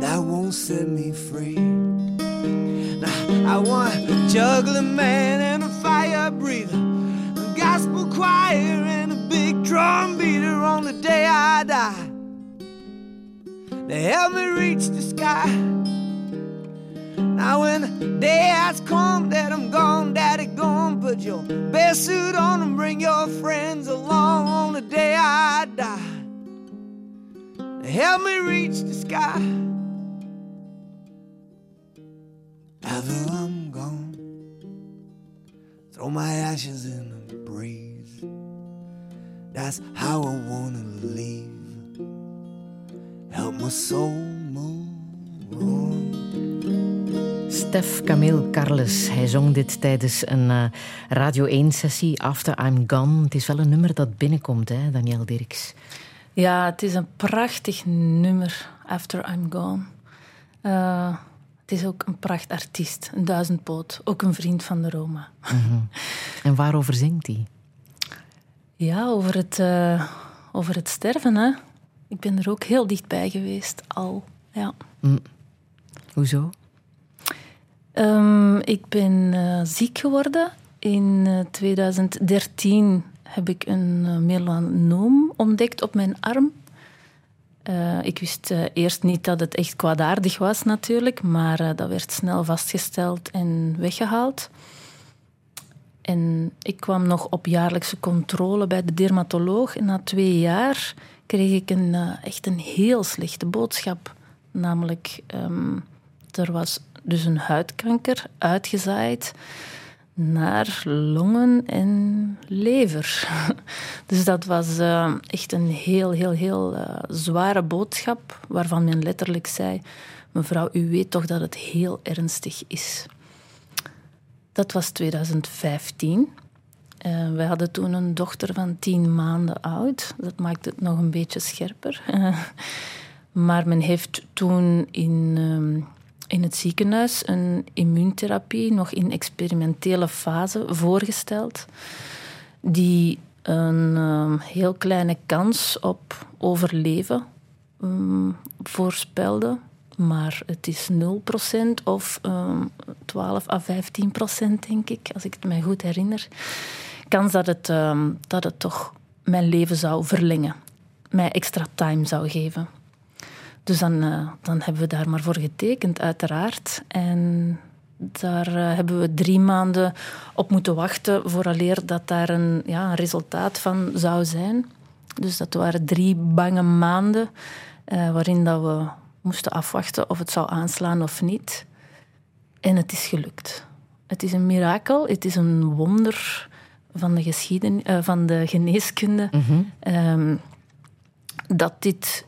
S11: That won't set me free. Nah, I want a juggling man and a fire breather, a gospel choir and a big drum beater on the day I die. They help me reach the sky. Now when the day has come that I'm gone, Daddy, go and put your best suit on and bring your friends along on the day I die. Help me reach the sky. After I'm gone, throw my ashes in the breeze. That's how I wanna leave. Help my soul move on.
S3: Stef Camille Carles. Hij zong dit tijdens een uh, Radio 1-sessie, After I'm Gone. Het is wel een nummer dat binnenkomt, hè, Daniel Dirks?
S4: Ja, het is een prachtig nummer, After I'm Gone. Uh, het is ook een prachtartiest, een duizendpoot. Ook een vriend van de Roma.
S3: Mm -hmm. En waarover zingt hij? (laughs)
S4: Ja, over het, uh, over het sterven, hè. Ik ben er ook heel dichtbij geweest, al. Ja.
S3: Mm. Hoezo?
S4: Um, ik ben uh, ziek geworden. In uh, 2013 heb ik een uh, melanoom ontdekt op mijn arm. Ik wist eerst niet dat het echt kwaadaardig was, natuurlijk, maar dat werd snel vastgesteld en weggehaald. En ik kwam nog op jaarlijkse controle bij de dermatoloog. En na twee jaar kreeg ik een, echt een heel slechte boodschap. Namelijk, um, er was dus een huidkanker uitgezaaid naar longen en lever. (laughs) Dus dat was uh, echt een heel, heel, heel uh, zware boodschap, waarvan men letterlijk zei: Mevrouw, u weet toch dat het heel ernstig is. Dat was 2015. Uh, wij hadden toen een dochter van tien maanden oud. Dat maakte het nog een beetje scherper. (laughs) maar men heeft toen in in het ziekenhuis een immuuntherapie nog in experimentele fase voorgesteld, die een uh, heel kleine kans op overleven um, voorspelde. Maar het is 0% of um, 12 à 15%, denk ik, als ik het mij goed herinner. Kans dat het, dat het toch mijn leven zou verlengen, mij extra time zou geven. Dus dan, uh, dan hebben we daar maar voor getekend, uiteraard. En daar uh, hebben we drie maanden op moeten wachten vooraleer dat daar een, ja, een resultaat van zou zijn. Dus dat waren drie bange maanden uh, waarin dat we moesten afwachten of het zou aanslaan of niet. En het is gelukt. Het is een mirakel, het is een wonder van de, geschiedenis, van de geneeskunde. Mm -hmm. um, dat dit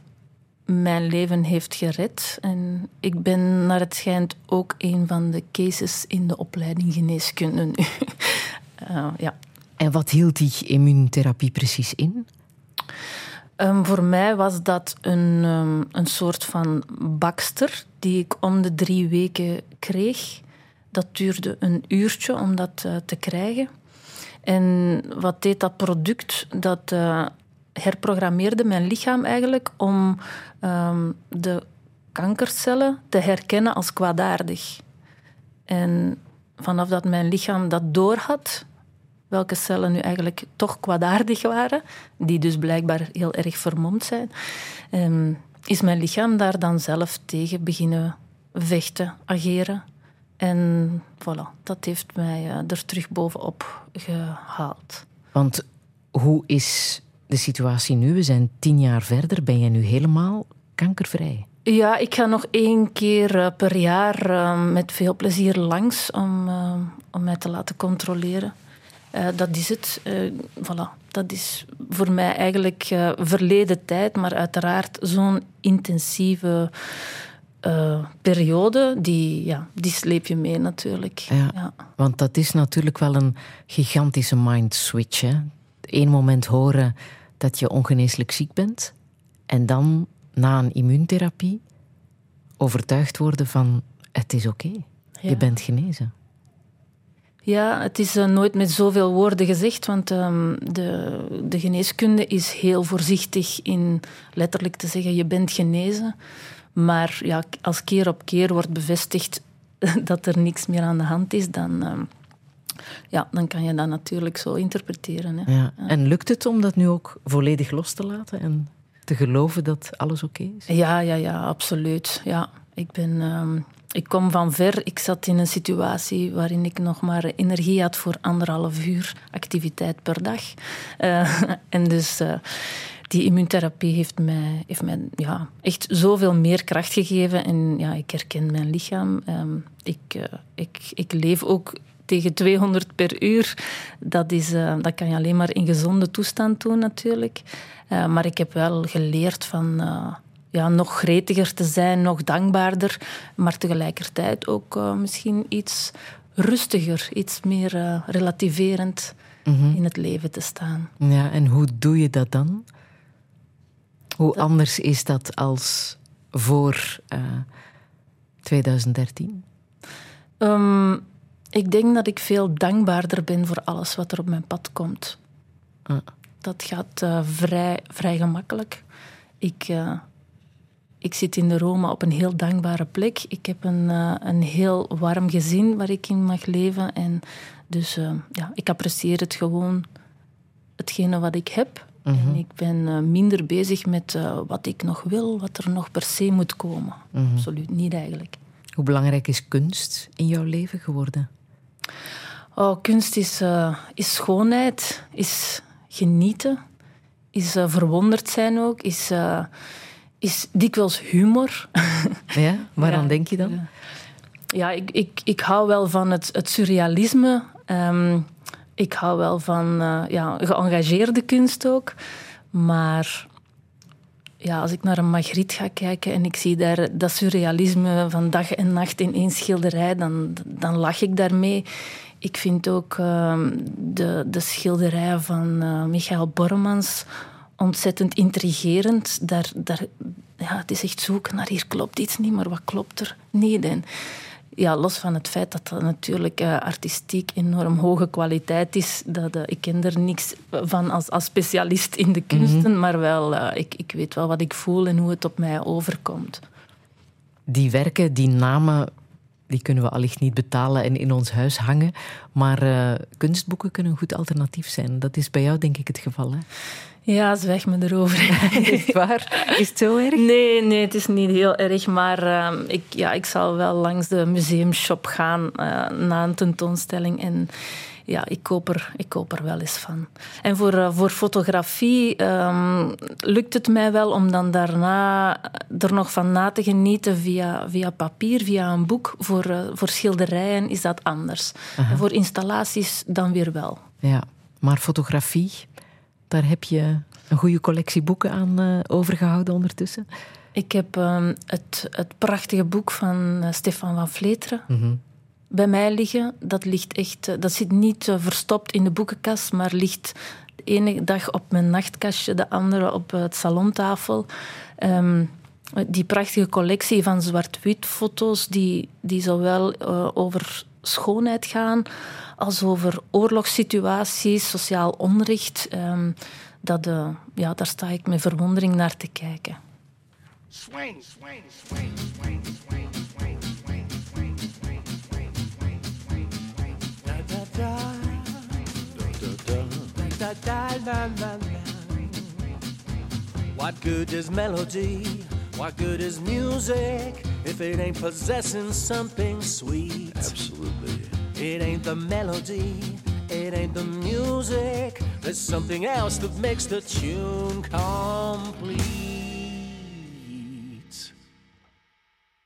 S4: mijn leven heeft gered. En ik ben naar het schijnt ook een van de cases in de opleiding geneeskunde nu. uh, (laughs) ja.
S3: En wat hield die immuuntherapie precies in?
S4: Um, voor mij was dat een, um, een soort van bakster die ik om de drie weken kreeg. Dat duurde een uurtje om dat uh, te krijgen. En wat deed dat product? Dat uh, herprogrammeerde mijn lichaam eigenlijk om um, de kankercellen te herkennen als kwaadaardig. En vanaf dat mijn lichaam dat doorhad, welke cellen nu eigenlijk toch kwaadaardig waren, die dus blijkbaar heel erg vermomd zijn, um, is mijn lichaam daar dan zelf tegen beginnen vechten, ageren. En voilà, dat heeft mij uh, er terug bovenop gehaald.
S3: Want hoe is de situatie nu? We zijn tien jaar verder. Ben jij nu helemaal kankervrij?
S4: Ja, ik ga nog één keer uh, per jaar uh, met veel plezier langs om, uh, om mij te laten controleren. dat is het. voilà. Dat is voor mij eigenlijk verleden tijd, maar uiteraard zo'n intensieve periode, die, ja, die sleep je mee natuurlijk.
S3: Ja, ja, Want dat is natuurlijk wel een gigantische mind switch. Hè? Eén moment horen dat je ongeneeslijk ziek bent en dan na een immuuntherapie overtuigd worden van het is oké, okay. ja. je bent genezen.
S4: Ja, het is uh, nooit met zoveel woorden gezegd, want um, de, de geneeskunde is heel voorzichtig in letterlijk te zeggen je bent genezen. Maar ja, als keer op keer wordt bevestigd (laughs) dat er niks meer aan de hand is, dan, um, ja, dan kan je dat natuurlijk zo interpreteren. Hè.
S3: Ja. En lukt het om dat nu ook volledig los te laten en te geloven dat alles oké okay is?
S4: Ja, ja, ja, absoluut. Ja. Ik, ben, um, ik kom van ver. Ik zat in een situatie waarin ik nog maar energie had voor anderhalf uur activiteit per dag. Uh, (laughs) en dus... Uh, die immuuntherapie heeft mij, heeft mij ja, echt zoveel meer kracht gegeven. En ja, ik herken mijn lichaam. Um, ik, uh, ik, ik leef ook tegen 200 per uur. Dat, is, uh, dat kan je alleen maar in gezonde toestand doen, natuurlijk. Uh, maar ik heb wel geleerd van, uh, ja, nog gretiger te zijn, nog dankbaarder, maar tegelijkertijd ook misschien iets rustiger, iets meer relativerend
S3: Mhm.
S4: in het leven te staan.
S3: Ja, en hoe doe je dat dan? Hoe anders is dat als voor uh, 2013?
S4: Um, ik denk dat ik veel dankbaarder ben voor alles wat er op mijn pad komt.
S3: Ah.
S4: Dat gaat uh, vrij, vrij gemakkelijk. Ik, uh, ik zit in de Roma op een heel dankbare plek. Ik heb een, uh, een heel warm gezin waar ik in mag leven. En dus ja, ik apprecieer het gewoon, hetgene wat ik heb.
S3: Mhm.
S4: En ik ben minder bezig met wat ik nog wil, wat er nog per se moet komen.
S3: Mhm.
S4: Absoluut niet eigenlijk.
S3: Hoe belangrijk is kunst in jouw leven geworden?
S4: Oh, kunst is, uh, is schoonheid, is genieten, is uh, verwonderd zijn ook, is, uh, is dikwijls humor. (laughs)
S3: Ja, waaraan
S4: Ja.
S3: denk je dan?
S4: Ja, ik, ik, ik hou wel van het, het surrealisme. Ehm, ik hou wel van eh, ja, geëngageerde kunst ook. Maar ja, als ik naar een Magritte ga kijken en ik zie daar dat surrealisme van dag en nacht in één schilderij, dan, dan lach ik daarmee. Ik vind ook ehm, de, de schilderijen van eh, Michael Bormans ontzettend intrigerend. Daar, daar, ja, het is echt zoeken naar hier klopt iets niet, maar wat klopt er niet? En ja, los van het feit dat dat natuurlijk uh, artistiek enorm hoge kwaliteit is. Dat, uh, ik ken er niks van als, als specialist in de kunsten,
S3: Mhm.
S4: maar wel, uh, ik, ik weet wel wat ik voel en hoe het op mij overkomt.
S3: Die werken, die namen, die kunnen we allicht niet betalen en in ons huis hangen. Maar kunstboeken kunnen een goed alternatief zijn. Dat is bij jou denk ik het geval, hè?
S4: Ja, zwijg me erover. (laughs)
S3: is het waar? Is het zo erg?
S4: Nee, nee, het is niet heel erg. Maar uh, ik, ja, ik zal wel langs de museumshop gaan uh, na een tentoonstelling. En ja, ik koop er, ik koop er wel eens van. En voor, uh, voor fotografie um, lukt het mij wel om dan daarna er nog van na te genieten via, via papier, via een boek. Voor, uh, voor schilderijen is dat anders. En voor installaties dan weer wel.
S3: Ja, maar fotografie, daar heb je een goede collectie boeken aan uh, overgehouden ondertussen.
S4: Ik heb um, het, het prachtige boek van uh, Stefan van Vleteren
S3: Mhm.
S4: mm -hmm. bij mij liggen. Dat, ligt echt, uh, dat zit niet verstopt in de boekenkast, maar ligt de ene dag op mijn nachtkastje, de andere op het salontafel. Um, die prachtige collectie van zwart-wit foto's, die, die zowel over schoonheid gaan als over oorlogssituaties, sociaal onrecht. Um, dat, uh, ja, daar sta ik met verwondering naar te kijken.
S8: Swing, swing, swing, swing, swing.
S6: What good is melody? What good is music if it ain't possessing something sweet?
S2: Absolutely.
S6: It ain't the melody, it ain't the music. There's something else that makes the tune complete.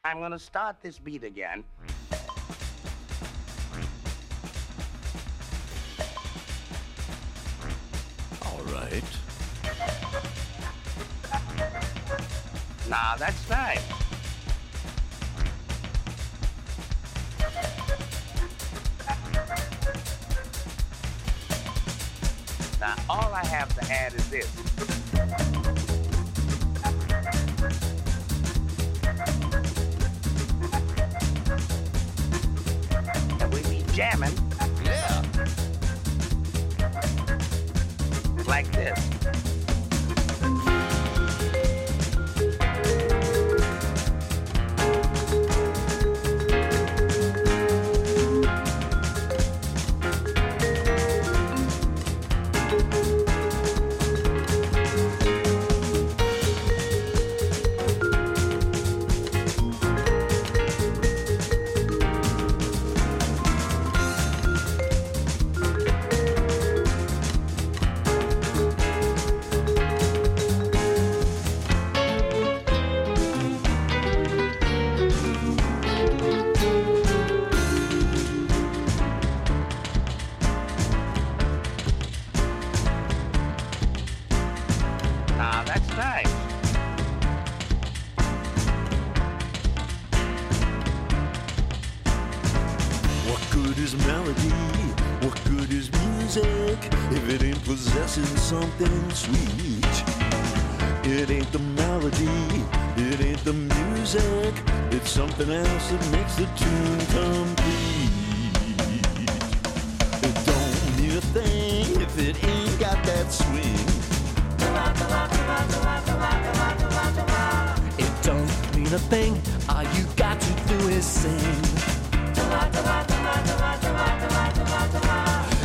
S8: I'm gonna start this beat again.
S2: All right.
S8: Now that's nice. Now all I have to add is this. And we be jamming
S2: Yeah.
S8: like this.
S12: Else that makes the tune complete. It don't mean a thing if it ain't got that swing. It don't mean a thing, all you got to do is sing.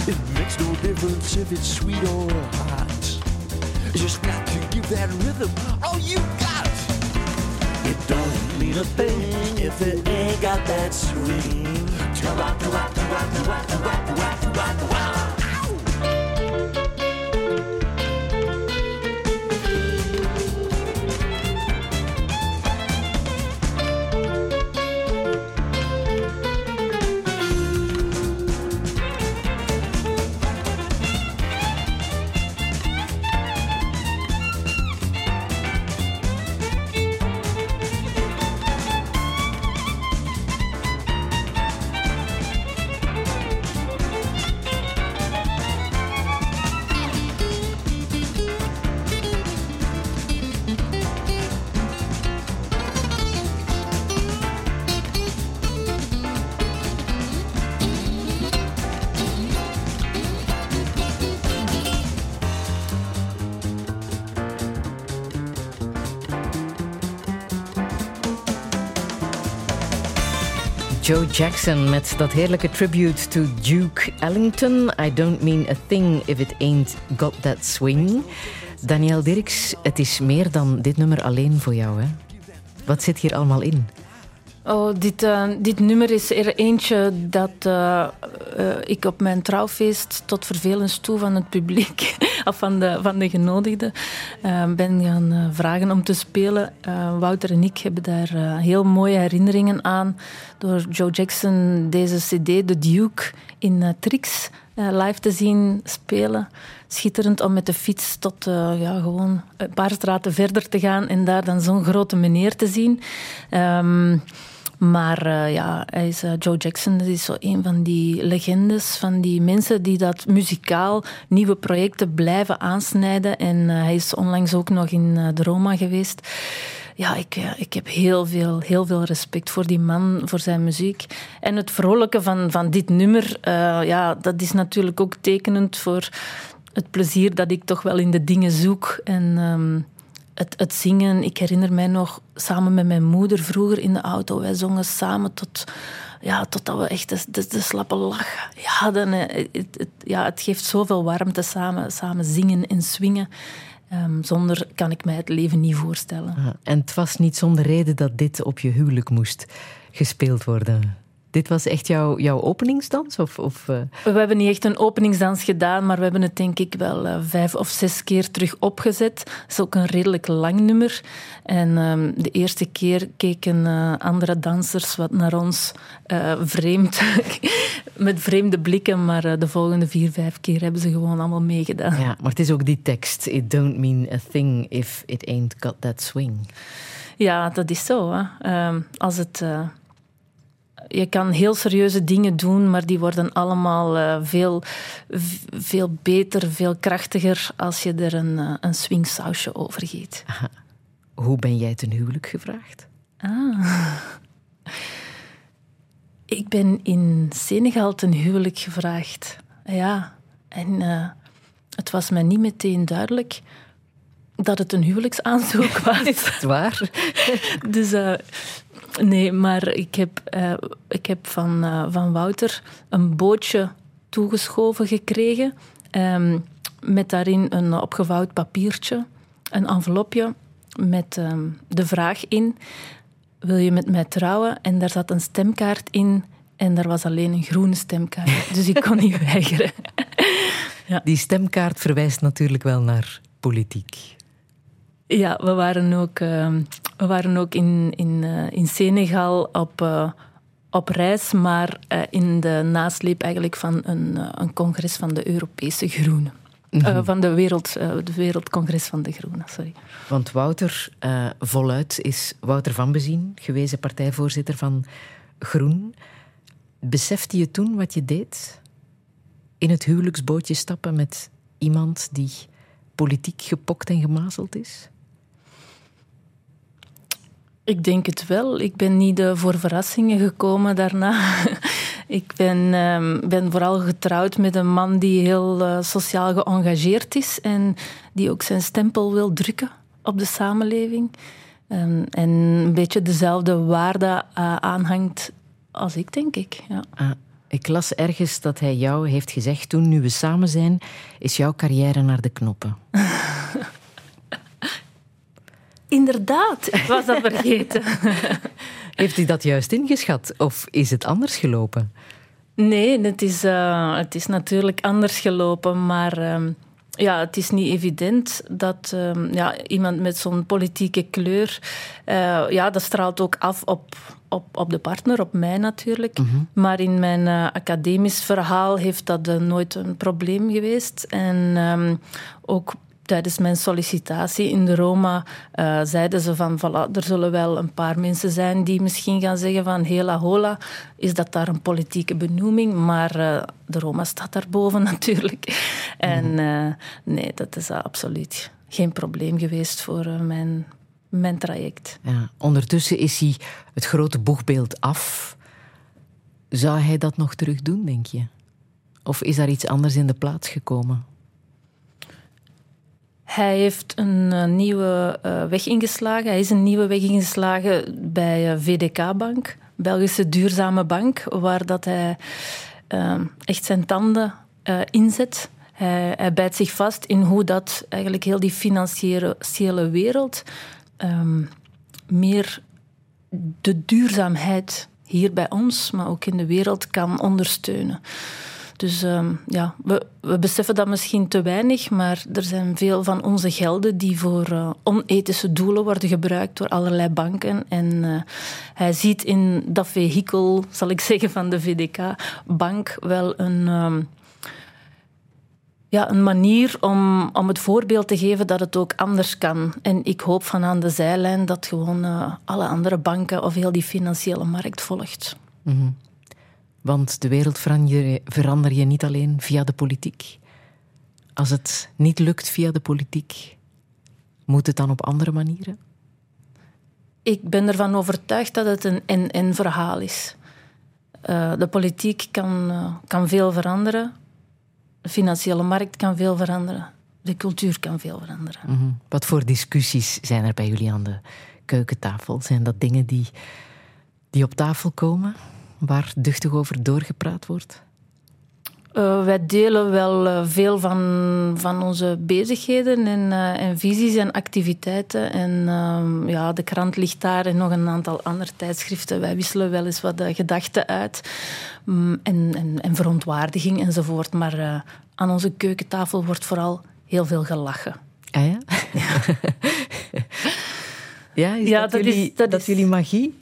S12: It makes no difference if it's sweet or hot. Just got to give that rhythm all you got. It don't a thing if it ain't got that swing.
S3: Joe Jackson met dat heerlijke tribute to Duke Ellington. I don't mean a thing if it ain't got that swing. Daniel Dirks, het is meer dan dit nummer alleen voor jou. Hè? Wat zit hier allemaal in?
S4: Oh, dit, uh, dit nummer is er eentje dat uh, uh, ik op mijn trouwfeest tot vervelens toe van het publiek (laughs) of van de, van de genodigden ben gaan vragen om te spelen. Wouter en ik hebben daar heel mooie herinneringen aan door Joe Jackson deze cd, The Duke, in Trix live te zien spelen. Schitterend om met de fiets tot ja, gewoon een paar straten verder te gaan en daar dan zo'n grote meneer te zien. Um, maar uh, ja, hij is, uh, Joe Jackson dat is zo een van die legendes, van die mensen die dat muzikaal nieuwe projecten blijven aansnijden. En uh, hij is onlangs ook nog in de Roma geweest. Ja, ik, ik heb heel veel, heel veel respect voor die man, voor zijn muziek. En het vrolijke van, van dit nummer, ja, dat is natuurlijk ook tekenend voor het plezier dat ik toch wel in de dingen zoek. En... Um, het, zingen, ik herinner mij nog samen met mijn moeder vroeger in de auto. Wij zongen samen tot, ja, totdat we echt de, de, de slappe lach hadden. Het, het, ja, het geeft zoveel warmte samen, samen zingen en swingen. Um, zonder kan ik mij het leven niet voorstellen.
S3: En het was niet zonder reden dat dit op je huwelijk moest gespeeld worden. Dit was echt jouw, jouw openingsdans? Of, of, uh...
S4: We hebben niet echt een openingsdans gedaan, maar we hebben het denk ik wel uh, vijf of zes keer terug opgezet. Het is ook een redelijk lang nummer. En um, de eerste keer keken uh, andere dansers wat naar ons vreemd, (laughs) met vreemde blikken, maar de volgende vier, vijf keer hebben ze gewoon allemaal meegedaan.
S3: Ja, maar het is ook die tekst. It don't mean a thing if it ain't got that swing.
S4: Ja, dat is zo. Hè. Um, als het je kan heel serieuze dingen doen, maar die worden allemaal uh, veel, veel beter, veel krachtiger als je er een, uh, een swingsausje over giet.
S3: Hoe ben jij ten huwelijk gevraagd?
S4: Ah. Ik ben in Senegal ten huwelijk gevraagd. Ja, en uh, het was mij niet meteen duidelijk dat het een huwelijksaanzoek was. (laughs)
S3: Is het waar?
S4: dus Nee, maar ik heb, uh, ik heb van, uh, van Wouter een bootje toegeschoven gekregen. Um, met daarin een opgevouwd papiertje, een envelopje met um, de vraag in: Wil je met mij trouwen? En daar zat een stemkaart in. En daar was alleen een groene stemkaart. (laughs) Dus ik kon niet weigeren. (laughs)
S3: ja. Die stemkaart verwijst natuurlijk wel naar politiek.
S4: Ja, we waren ook, uh, we waren ook in, in, uh, in Senegal op, op reis, maar in de nasleep eigenlijk van een, een congres van de Europese Groenen. Mm van de, wereld, de Wereldcongres van de Groenen, sorry.
S3: Want Wouter voluit is Wouter van Bezien, gewezen partijvoorzitter van Groen. Besefte je toen wat je deed? In het huwelijksbootje stappen met iemand die politiek gepokt en gemazeld is?
S4: Ik denk het wel. Ik ben niet voor verrassingen gekomen daarna. (laughs) ik ben, uh, ben vooral getrouwd met een man die heel uh, sociaal geëngageerd is en die ook zijn stempel wil drukken op de samenleving. Um, en een beetje dezelfde waarde uh, aanhangt als ik, denk ik. Ja.
S3: Ah, ik las ergens dat hij jou heeft gezegd: toen nu we samen zijn, is jouw carrière naar de knoppen. (laughs)
S4: Inderdaad, ik was dat vergeten. (laughs)
S3: Heeft hij dat juist ingeschat of is het anders gelopen?
S4: Nee, het is, uh, het is natuurlijk anders gelopen, maar uh, ja, het is niet evident dat uh, ja, iemand met zo'n politieke kleur, uh, ja, dat straalt ook af op, op, op de partner, op mij natuurlijk. Mm -hmm. Maar in mijn uh, academisch verhaal heeft dat nooit een probleem geweest. En um, ook tijdens mijn sollicitatie in de Roma uh, zeiden ze van, voilà, er zullen wel een paar mensen zijn die misschien gaan zeggen van hela hola, is dat daar een politieke benoeming? Maar uh, de Roma staat daarboven (laughs) natuurlijk. En uh, nee, dat is absoluut geen probleem geweest voor mijn, mijn traject.
S3: Ja, ondertussen is hij het grote boegbeeld af. Zou hij dat nog terug doen, denk je? Of is daar iets anders in de plaats gekomen?
S4: Hij heeft een uh, nieuwe uh, weg ingeslagen. Hij is een nieuwe weg ingeslagen bij uh, VDK Bank, Belgische duurzame bank, waar dat hij echt zijn tanden inzet. Hij, hij, bijt zich vast in hoe dat eigenlijk heel die financiële wereld um, meer de duurzaamheid hier bij ons, maar ook in de wereld kan ondersteunen. Dus um, ja, we, we, beseffen dat misschien te weinig, maar er zijn veel van onze gelden die voor uh, onethische doelen worden gebruikt door allerlei banken. En uh, hij ziet in dat vehikel, zal ik (laughs) zeggen, van de VDK-bank wel een. Um, ja, een manier om, om het voorbeeld te geven dat het ook anders kan. En ik hoop van aan de zijlijn dat gewoon uh, alle andere banken of heel die financiële markt volgt.
S3: Mm. Want de wereld verander, verander je niet alleen via de politiek. Als het niet lukt via de politiek, moet het dan op andere manieren?
S4: Ik ben ervan overtuigd dat het een en-en verhaal is. Uh, de politiek kan, uh, kan veel veranderen. De financiële markt kan veel veranderen. De cultuur kan veel veranderen.
S3: Mm -hmm. Wat voor discussies zijn er bij jullie aan de keukentafel? Zijn dat dingen die, die op tafel komen? Waar duchtig over doorgepraat wordt?
S4: Uh, wij delen wel uh, veel van, van onze bezigheden en, uh, en visies en activiteiten. En ja, de krant ligt daar en nog een aantal andere tijdschriften. Wij wisselen wel eens wat gedachten uit um, en, en, en, verontwaardiging enzovoort. Maar aan onze keukentafel wordt vooral heel veel gelachen.
S3: Ah ja? Ja, (laughs) ja is ja, dat, dat, jullie, is, dat, dat is... jullie magie?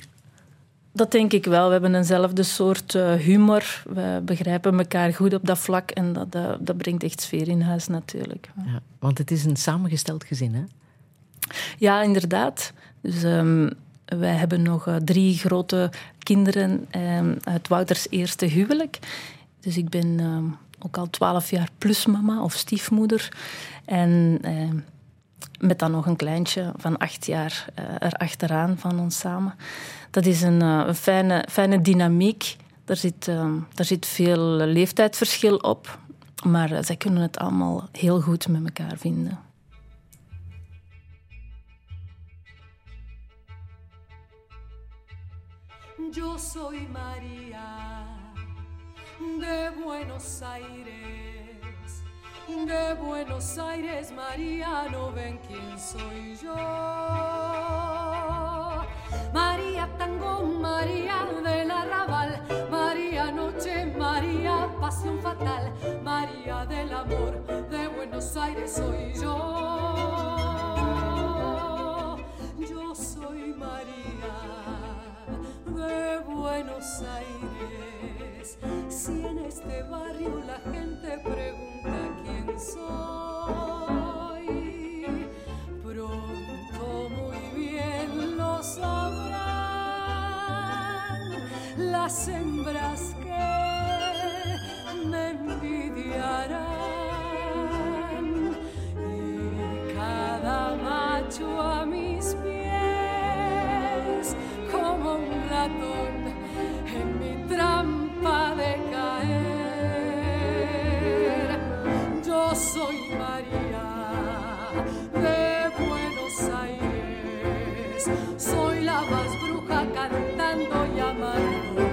S4: Dat denk ik wel. We hebben eenzelfde soort uh, humor. We begrijpen elkaar goed op dat vlak en dat, uh, dat brengt echt sfeer in huis natuurlijk.
S3: Ja, want het is een samengesteld gezin, hè?
S4: Ja, inderdaad. Dus um, wij hebben nog uh, drie grote kinderen um, uit Wouters eerste huwelijk. Dus ik ben um, ook al twaalf jaar plus mama of stiefmoeder. En met dan nog een kleintje van acht jaar erachteraan van ons samen dat is een, uh, een fijne, fijne dynamiek. Daar zit, uh, daar zit veel leeftijdsverschil op. Maar uh, zij kunnen het allemaal heel goed met elkaar vinden.
S7: Yo soy María de Buenos Aires. De Buenos Aires, María, no ven quién soy yo. María Tango, María del Arrabal, María Noche, María Pasión Fatal, María del Amor, de Buenos Aires soy yo. Yo soy María de Buenos Aires. Si en este barrio la gente pregunta quién soy, sabrán las hembras que
S13: me envidiarán y cada macho a mis pies como un ratón en mi trampa de caer. Yo soy María. soy la más bruja cantando y amando.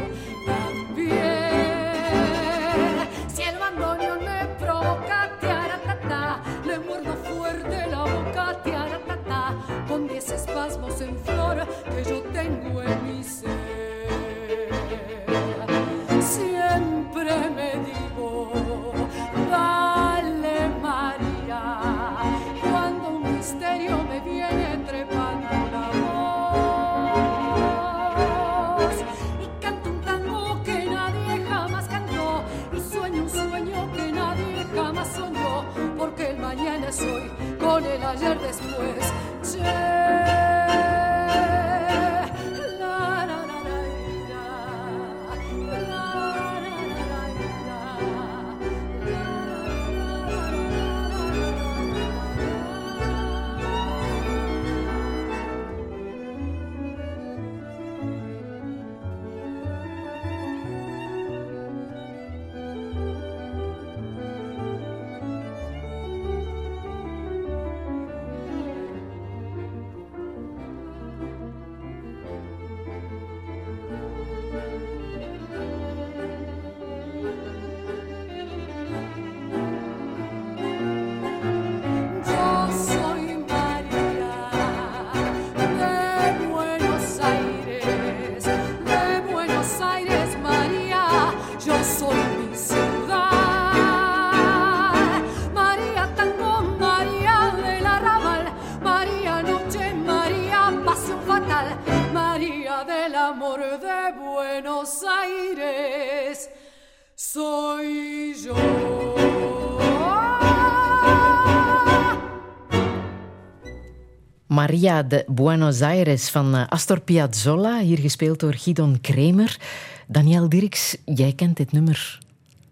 S3: Maria de Buenos Aires van eh, Astor Piazzolla, hier gespeeld door Gidon Kremer. Daniel Dirks, jij kent dit nummer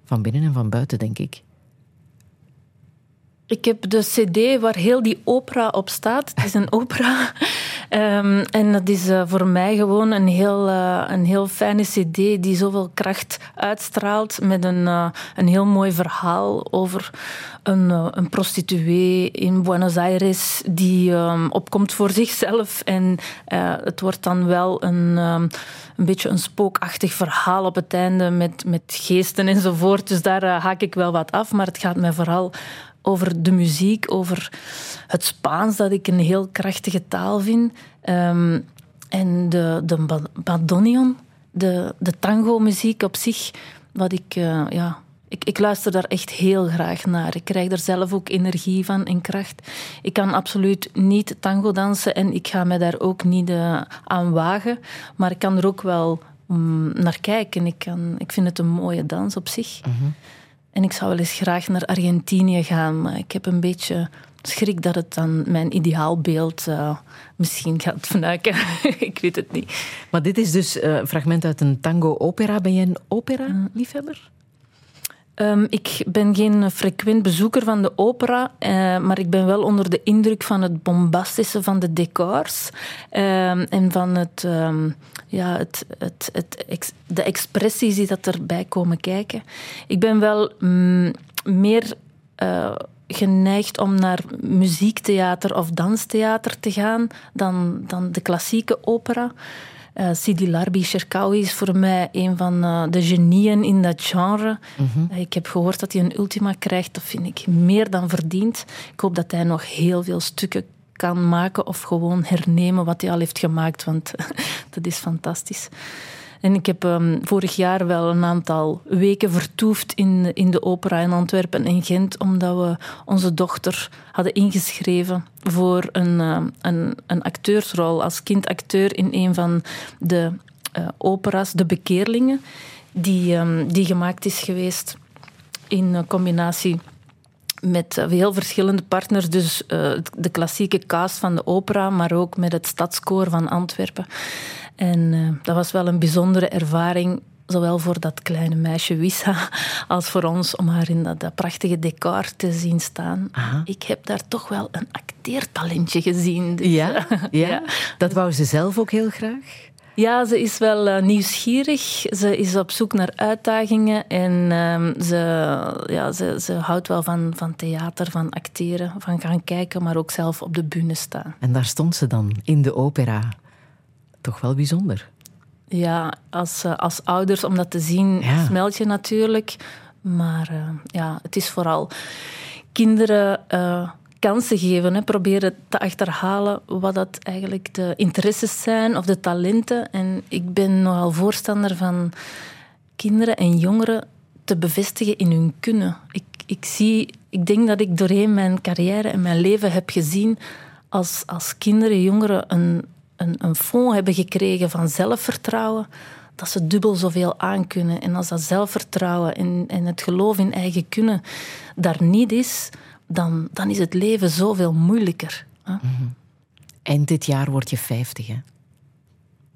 S3: van binnen en van buiten, denk ik.
S4: Ik heb de CD waar heel die opera op staat. Het is een (laughs) opera. Ehm, en dat is eh, voor mij gewoon een heel, eh, een heel fijne CD die zoveel kracht uitstraalt. Met een, eh, een heel mooi verhaal over een, een prostituee in Buenos Aires die ehm, opkomt voor (laughs) zichzelf. En het wordt dan wel een, ehm, een beetje een spookachtig verhaal op het einde met, met geesten enzovoort. Dus daar haak ik wel wat af. Maar het gaat mij vooral over de muziek, over het Spaans, dat ik een heel krachtige taal vind. Ehm, en de, de ba- bandoneon, de, de tango-muziek op zich, wat ik, eh, ja, ik, ik luister daar echt heel graag naar. Ik krijg er zelf ook energie van en kracht. Ik kan absoluut niet tango dansen en ik ga me daar ook niet eh, aan wagen. Maar ik kan er ook wel mm, naar kijken. Ik, kan, ik vind het een mooie dans op zich. En ik zou wel eens graag naar Argentinië gaan, maar ik heb een beetje schrik dat het dan mijn ideaalbeeld eh, misschien gaat fnuiken. (laughs) ik weet het niet.
S3: Maar dit is dus eh, een fragment uit een tango-opera. Ben je een opera-liefhebber?
S4: Ehm, ik ben geen frequent bezoeker van de opera, eh, maar ik ben wel onder de indruk van het bombastische van de decors ehm, en van het, ehm, ja, het, het, het, de expressies die dat erbij komen kijken. Ik ben wel mm, meer eh, geneigd om naar muziektheater of danstheater te gaan dan, dan de klassieke opera. Eh, Sidi Larbi Cherkaoui is voor mij een van eh, de genieën in dat genre. Eh, ik heb gehoord dat hij een ultima krijgt. Dat vind ik meer dan verdiend. Ik hoop dat hij nog heel veel stukken kan maken of gewoon hernemen wat hij al heeft gemaakt, want (laughs) dat is fantastisch. En ik heb ehm, vorig jaar wel een aantal weken vertoefd in, in de opera in Antwerpen en Gent, omdat we onze dochter hadden ingeschreven voor een, ehm, een, een acteursrol als kindacteur in een van de eh, opera's, De Bekeerlingen, die, ehm, die gemaakt is geweest in combinatie met eh, heel verschillende partners. Dus eh, de klassieke cast van de opera, maar ook met het stadskoor van Antwerpen. En eh, dat was wel een bijzondere ervaring, zowel voor dat kleine meisje Wissa (laughs) als voor ons, om haar in dat, dat prachtige decor te zien staan. Ik heb daar toch wel een acteertalentje gezien. dus,
S3: Ja,
S4: eh, (laughs)
S3: ja. Dat wou ze zelf ook heel graag.
S4: ja, ze is wel eh, nieuwsgierig. Ze is op zoek naar uitdagingen. En ehm, ze, ja, ze, ze houdt wel van, van theater, van acteren, van gaan kijken, maar ook zelf op de bühne staan.
S3: En daar stond ze dan, in de opera.
S14: Toch wel bijzonder.
S4: Ja, als, eh, als ouders om dat te zien,
S14: Ja.
S4: smelt je natuurlijk. Maar eh, ja, het is vooral kinderen eh, kansen geven. Hè. Proberen te achterhalen wat dat eigenlijk de interesses zijn of de talenten. En ik ben nogal voorstander van kinderen en jongeren te bevestigen in hun kunnen. Ik, ik, zie, ik denk dat ik doorheen mijn carrière en mijn leven heb gezien als, als kinderen en jongeren een, een, een fond hebben gekregen van zelfvertrouwen, dat ze dubbel zoveel aankunnen. En als dat zelfvertrouwen en, en het geloof in eigen kunnen daar niet is, dan, dan is het leven zoveel moeilijker. hè.
S14: Eind dit jaar word je 50, hè?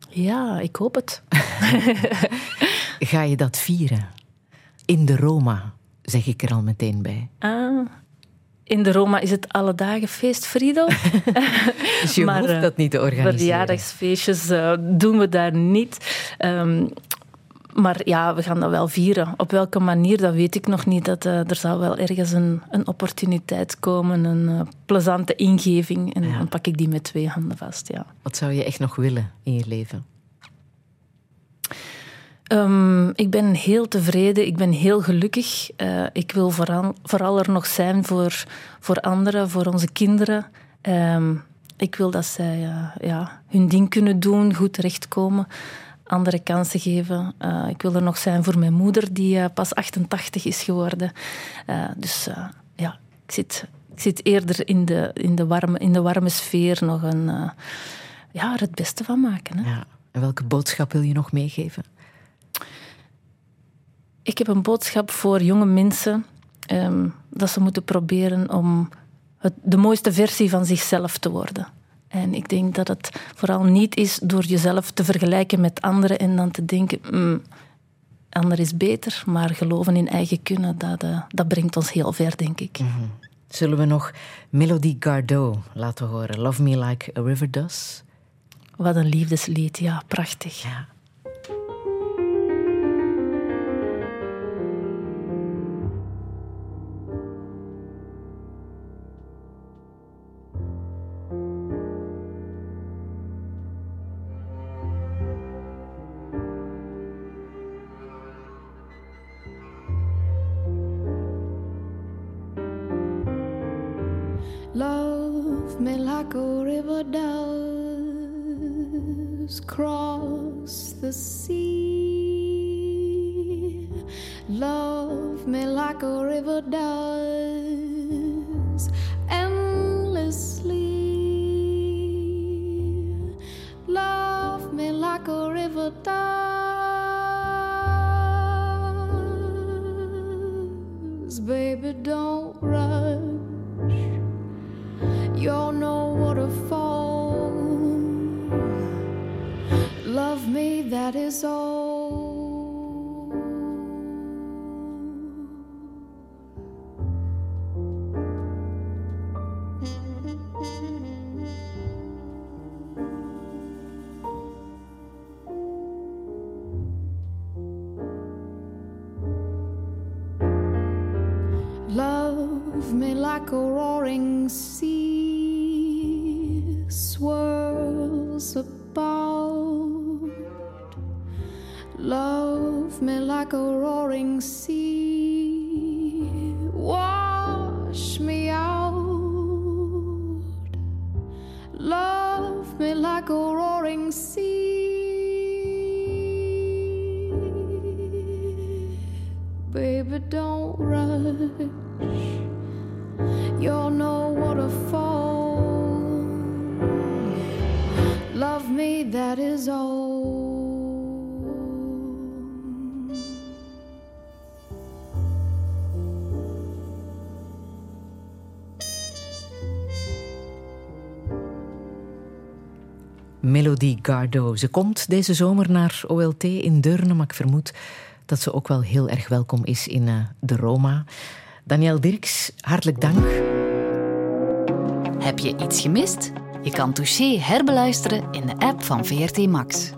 S4: Ja, ik hoop het. (laughs)
S14: Ga je dat vieren? In de Roma, zeg ik er al meteen bij.
S4: Ah, in de Roma is het alle dagen feest, Friedel. (laughs) (laughs)
S14: Dus je
S4: Maar,
S14: hoeft
S4: eh,
S14: dat niet te organiseren.
S4: Verjaardagsfeestjes eh, doen we daar niet. Ehm, maar ja, we gaan dat wel vieren. Op welke manier, dat weet ik nog niet. Dat, eh, er zal wel ergens een, een opportuniteit komen, een eh, plezante ingeving. En dan pak ik die met twee handen vast, ja.
S14: Wat zou je echt nog willen in je leven?
S4: Ehm, ik ben heel tevreden, ik ben heel gelukkig. Eh, ik wil vooral, vooral er nog zijn voor, voor anderen, voor onze kinderen. Ehm, ik wil dat zij eh, ja, hun ding kunnen doen, goed terechtkomen, andere kansen geven. Eh, ik wil er nog zijn voor mijn moeder, die pas 88 is geworden. Dus ja, ik zit, ik zit eerder in de, in, de warme, in de warme sfeer nog een, ja, het beste van maken. Hè.
S14: Ja. En welke boodschap wil je nog meegeven?
S4: Ik heb een boodschap voor jonge mensen. ehm, dat ze moeten proberen om het, de mooiste versie van zichzelf te worden. En ik denk dat het vooral niet is door jezelf te vergelijken met anderen en dan te denken, "Mm, ander is beter, maar geloven in eigen kunnen, dat, eh, dat brengt ons heel ver, denk ik.
S14: Zullen we nog Melody Gardot laten horen? Love Me Like a River Does?
S4: Wat een liefdeslied, ja, prachtig.
S14: Ja. Melody Gardot. Ze komt deze zomer naar OLT in Deurne, maar ik vermoed dat ze ook wel heel erg welkom is in eh, de Roma. Daniel Dirks, hartelijk dank.
S1: Heb je iets gemist? Je kan Touché herbeluisteren in de app van VRT Max.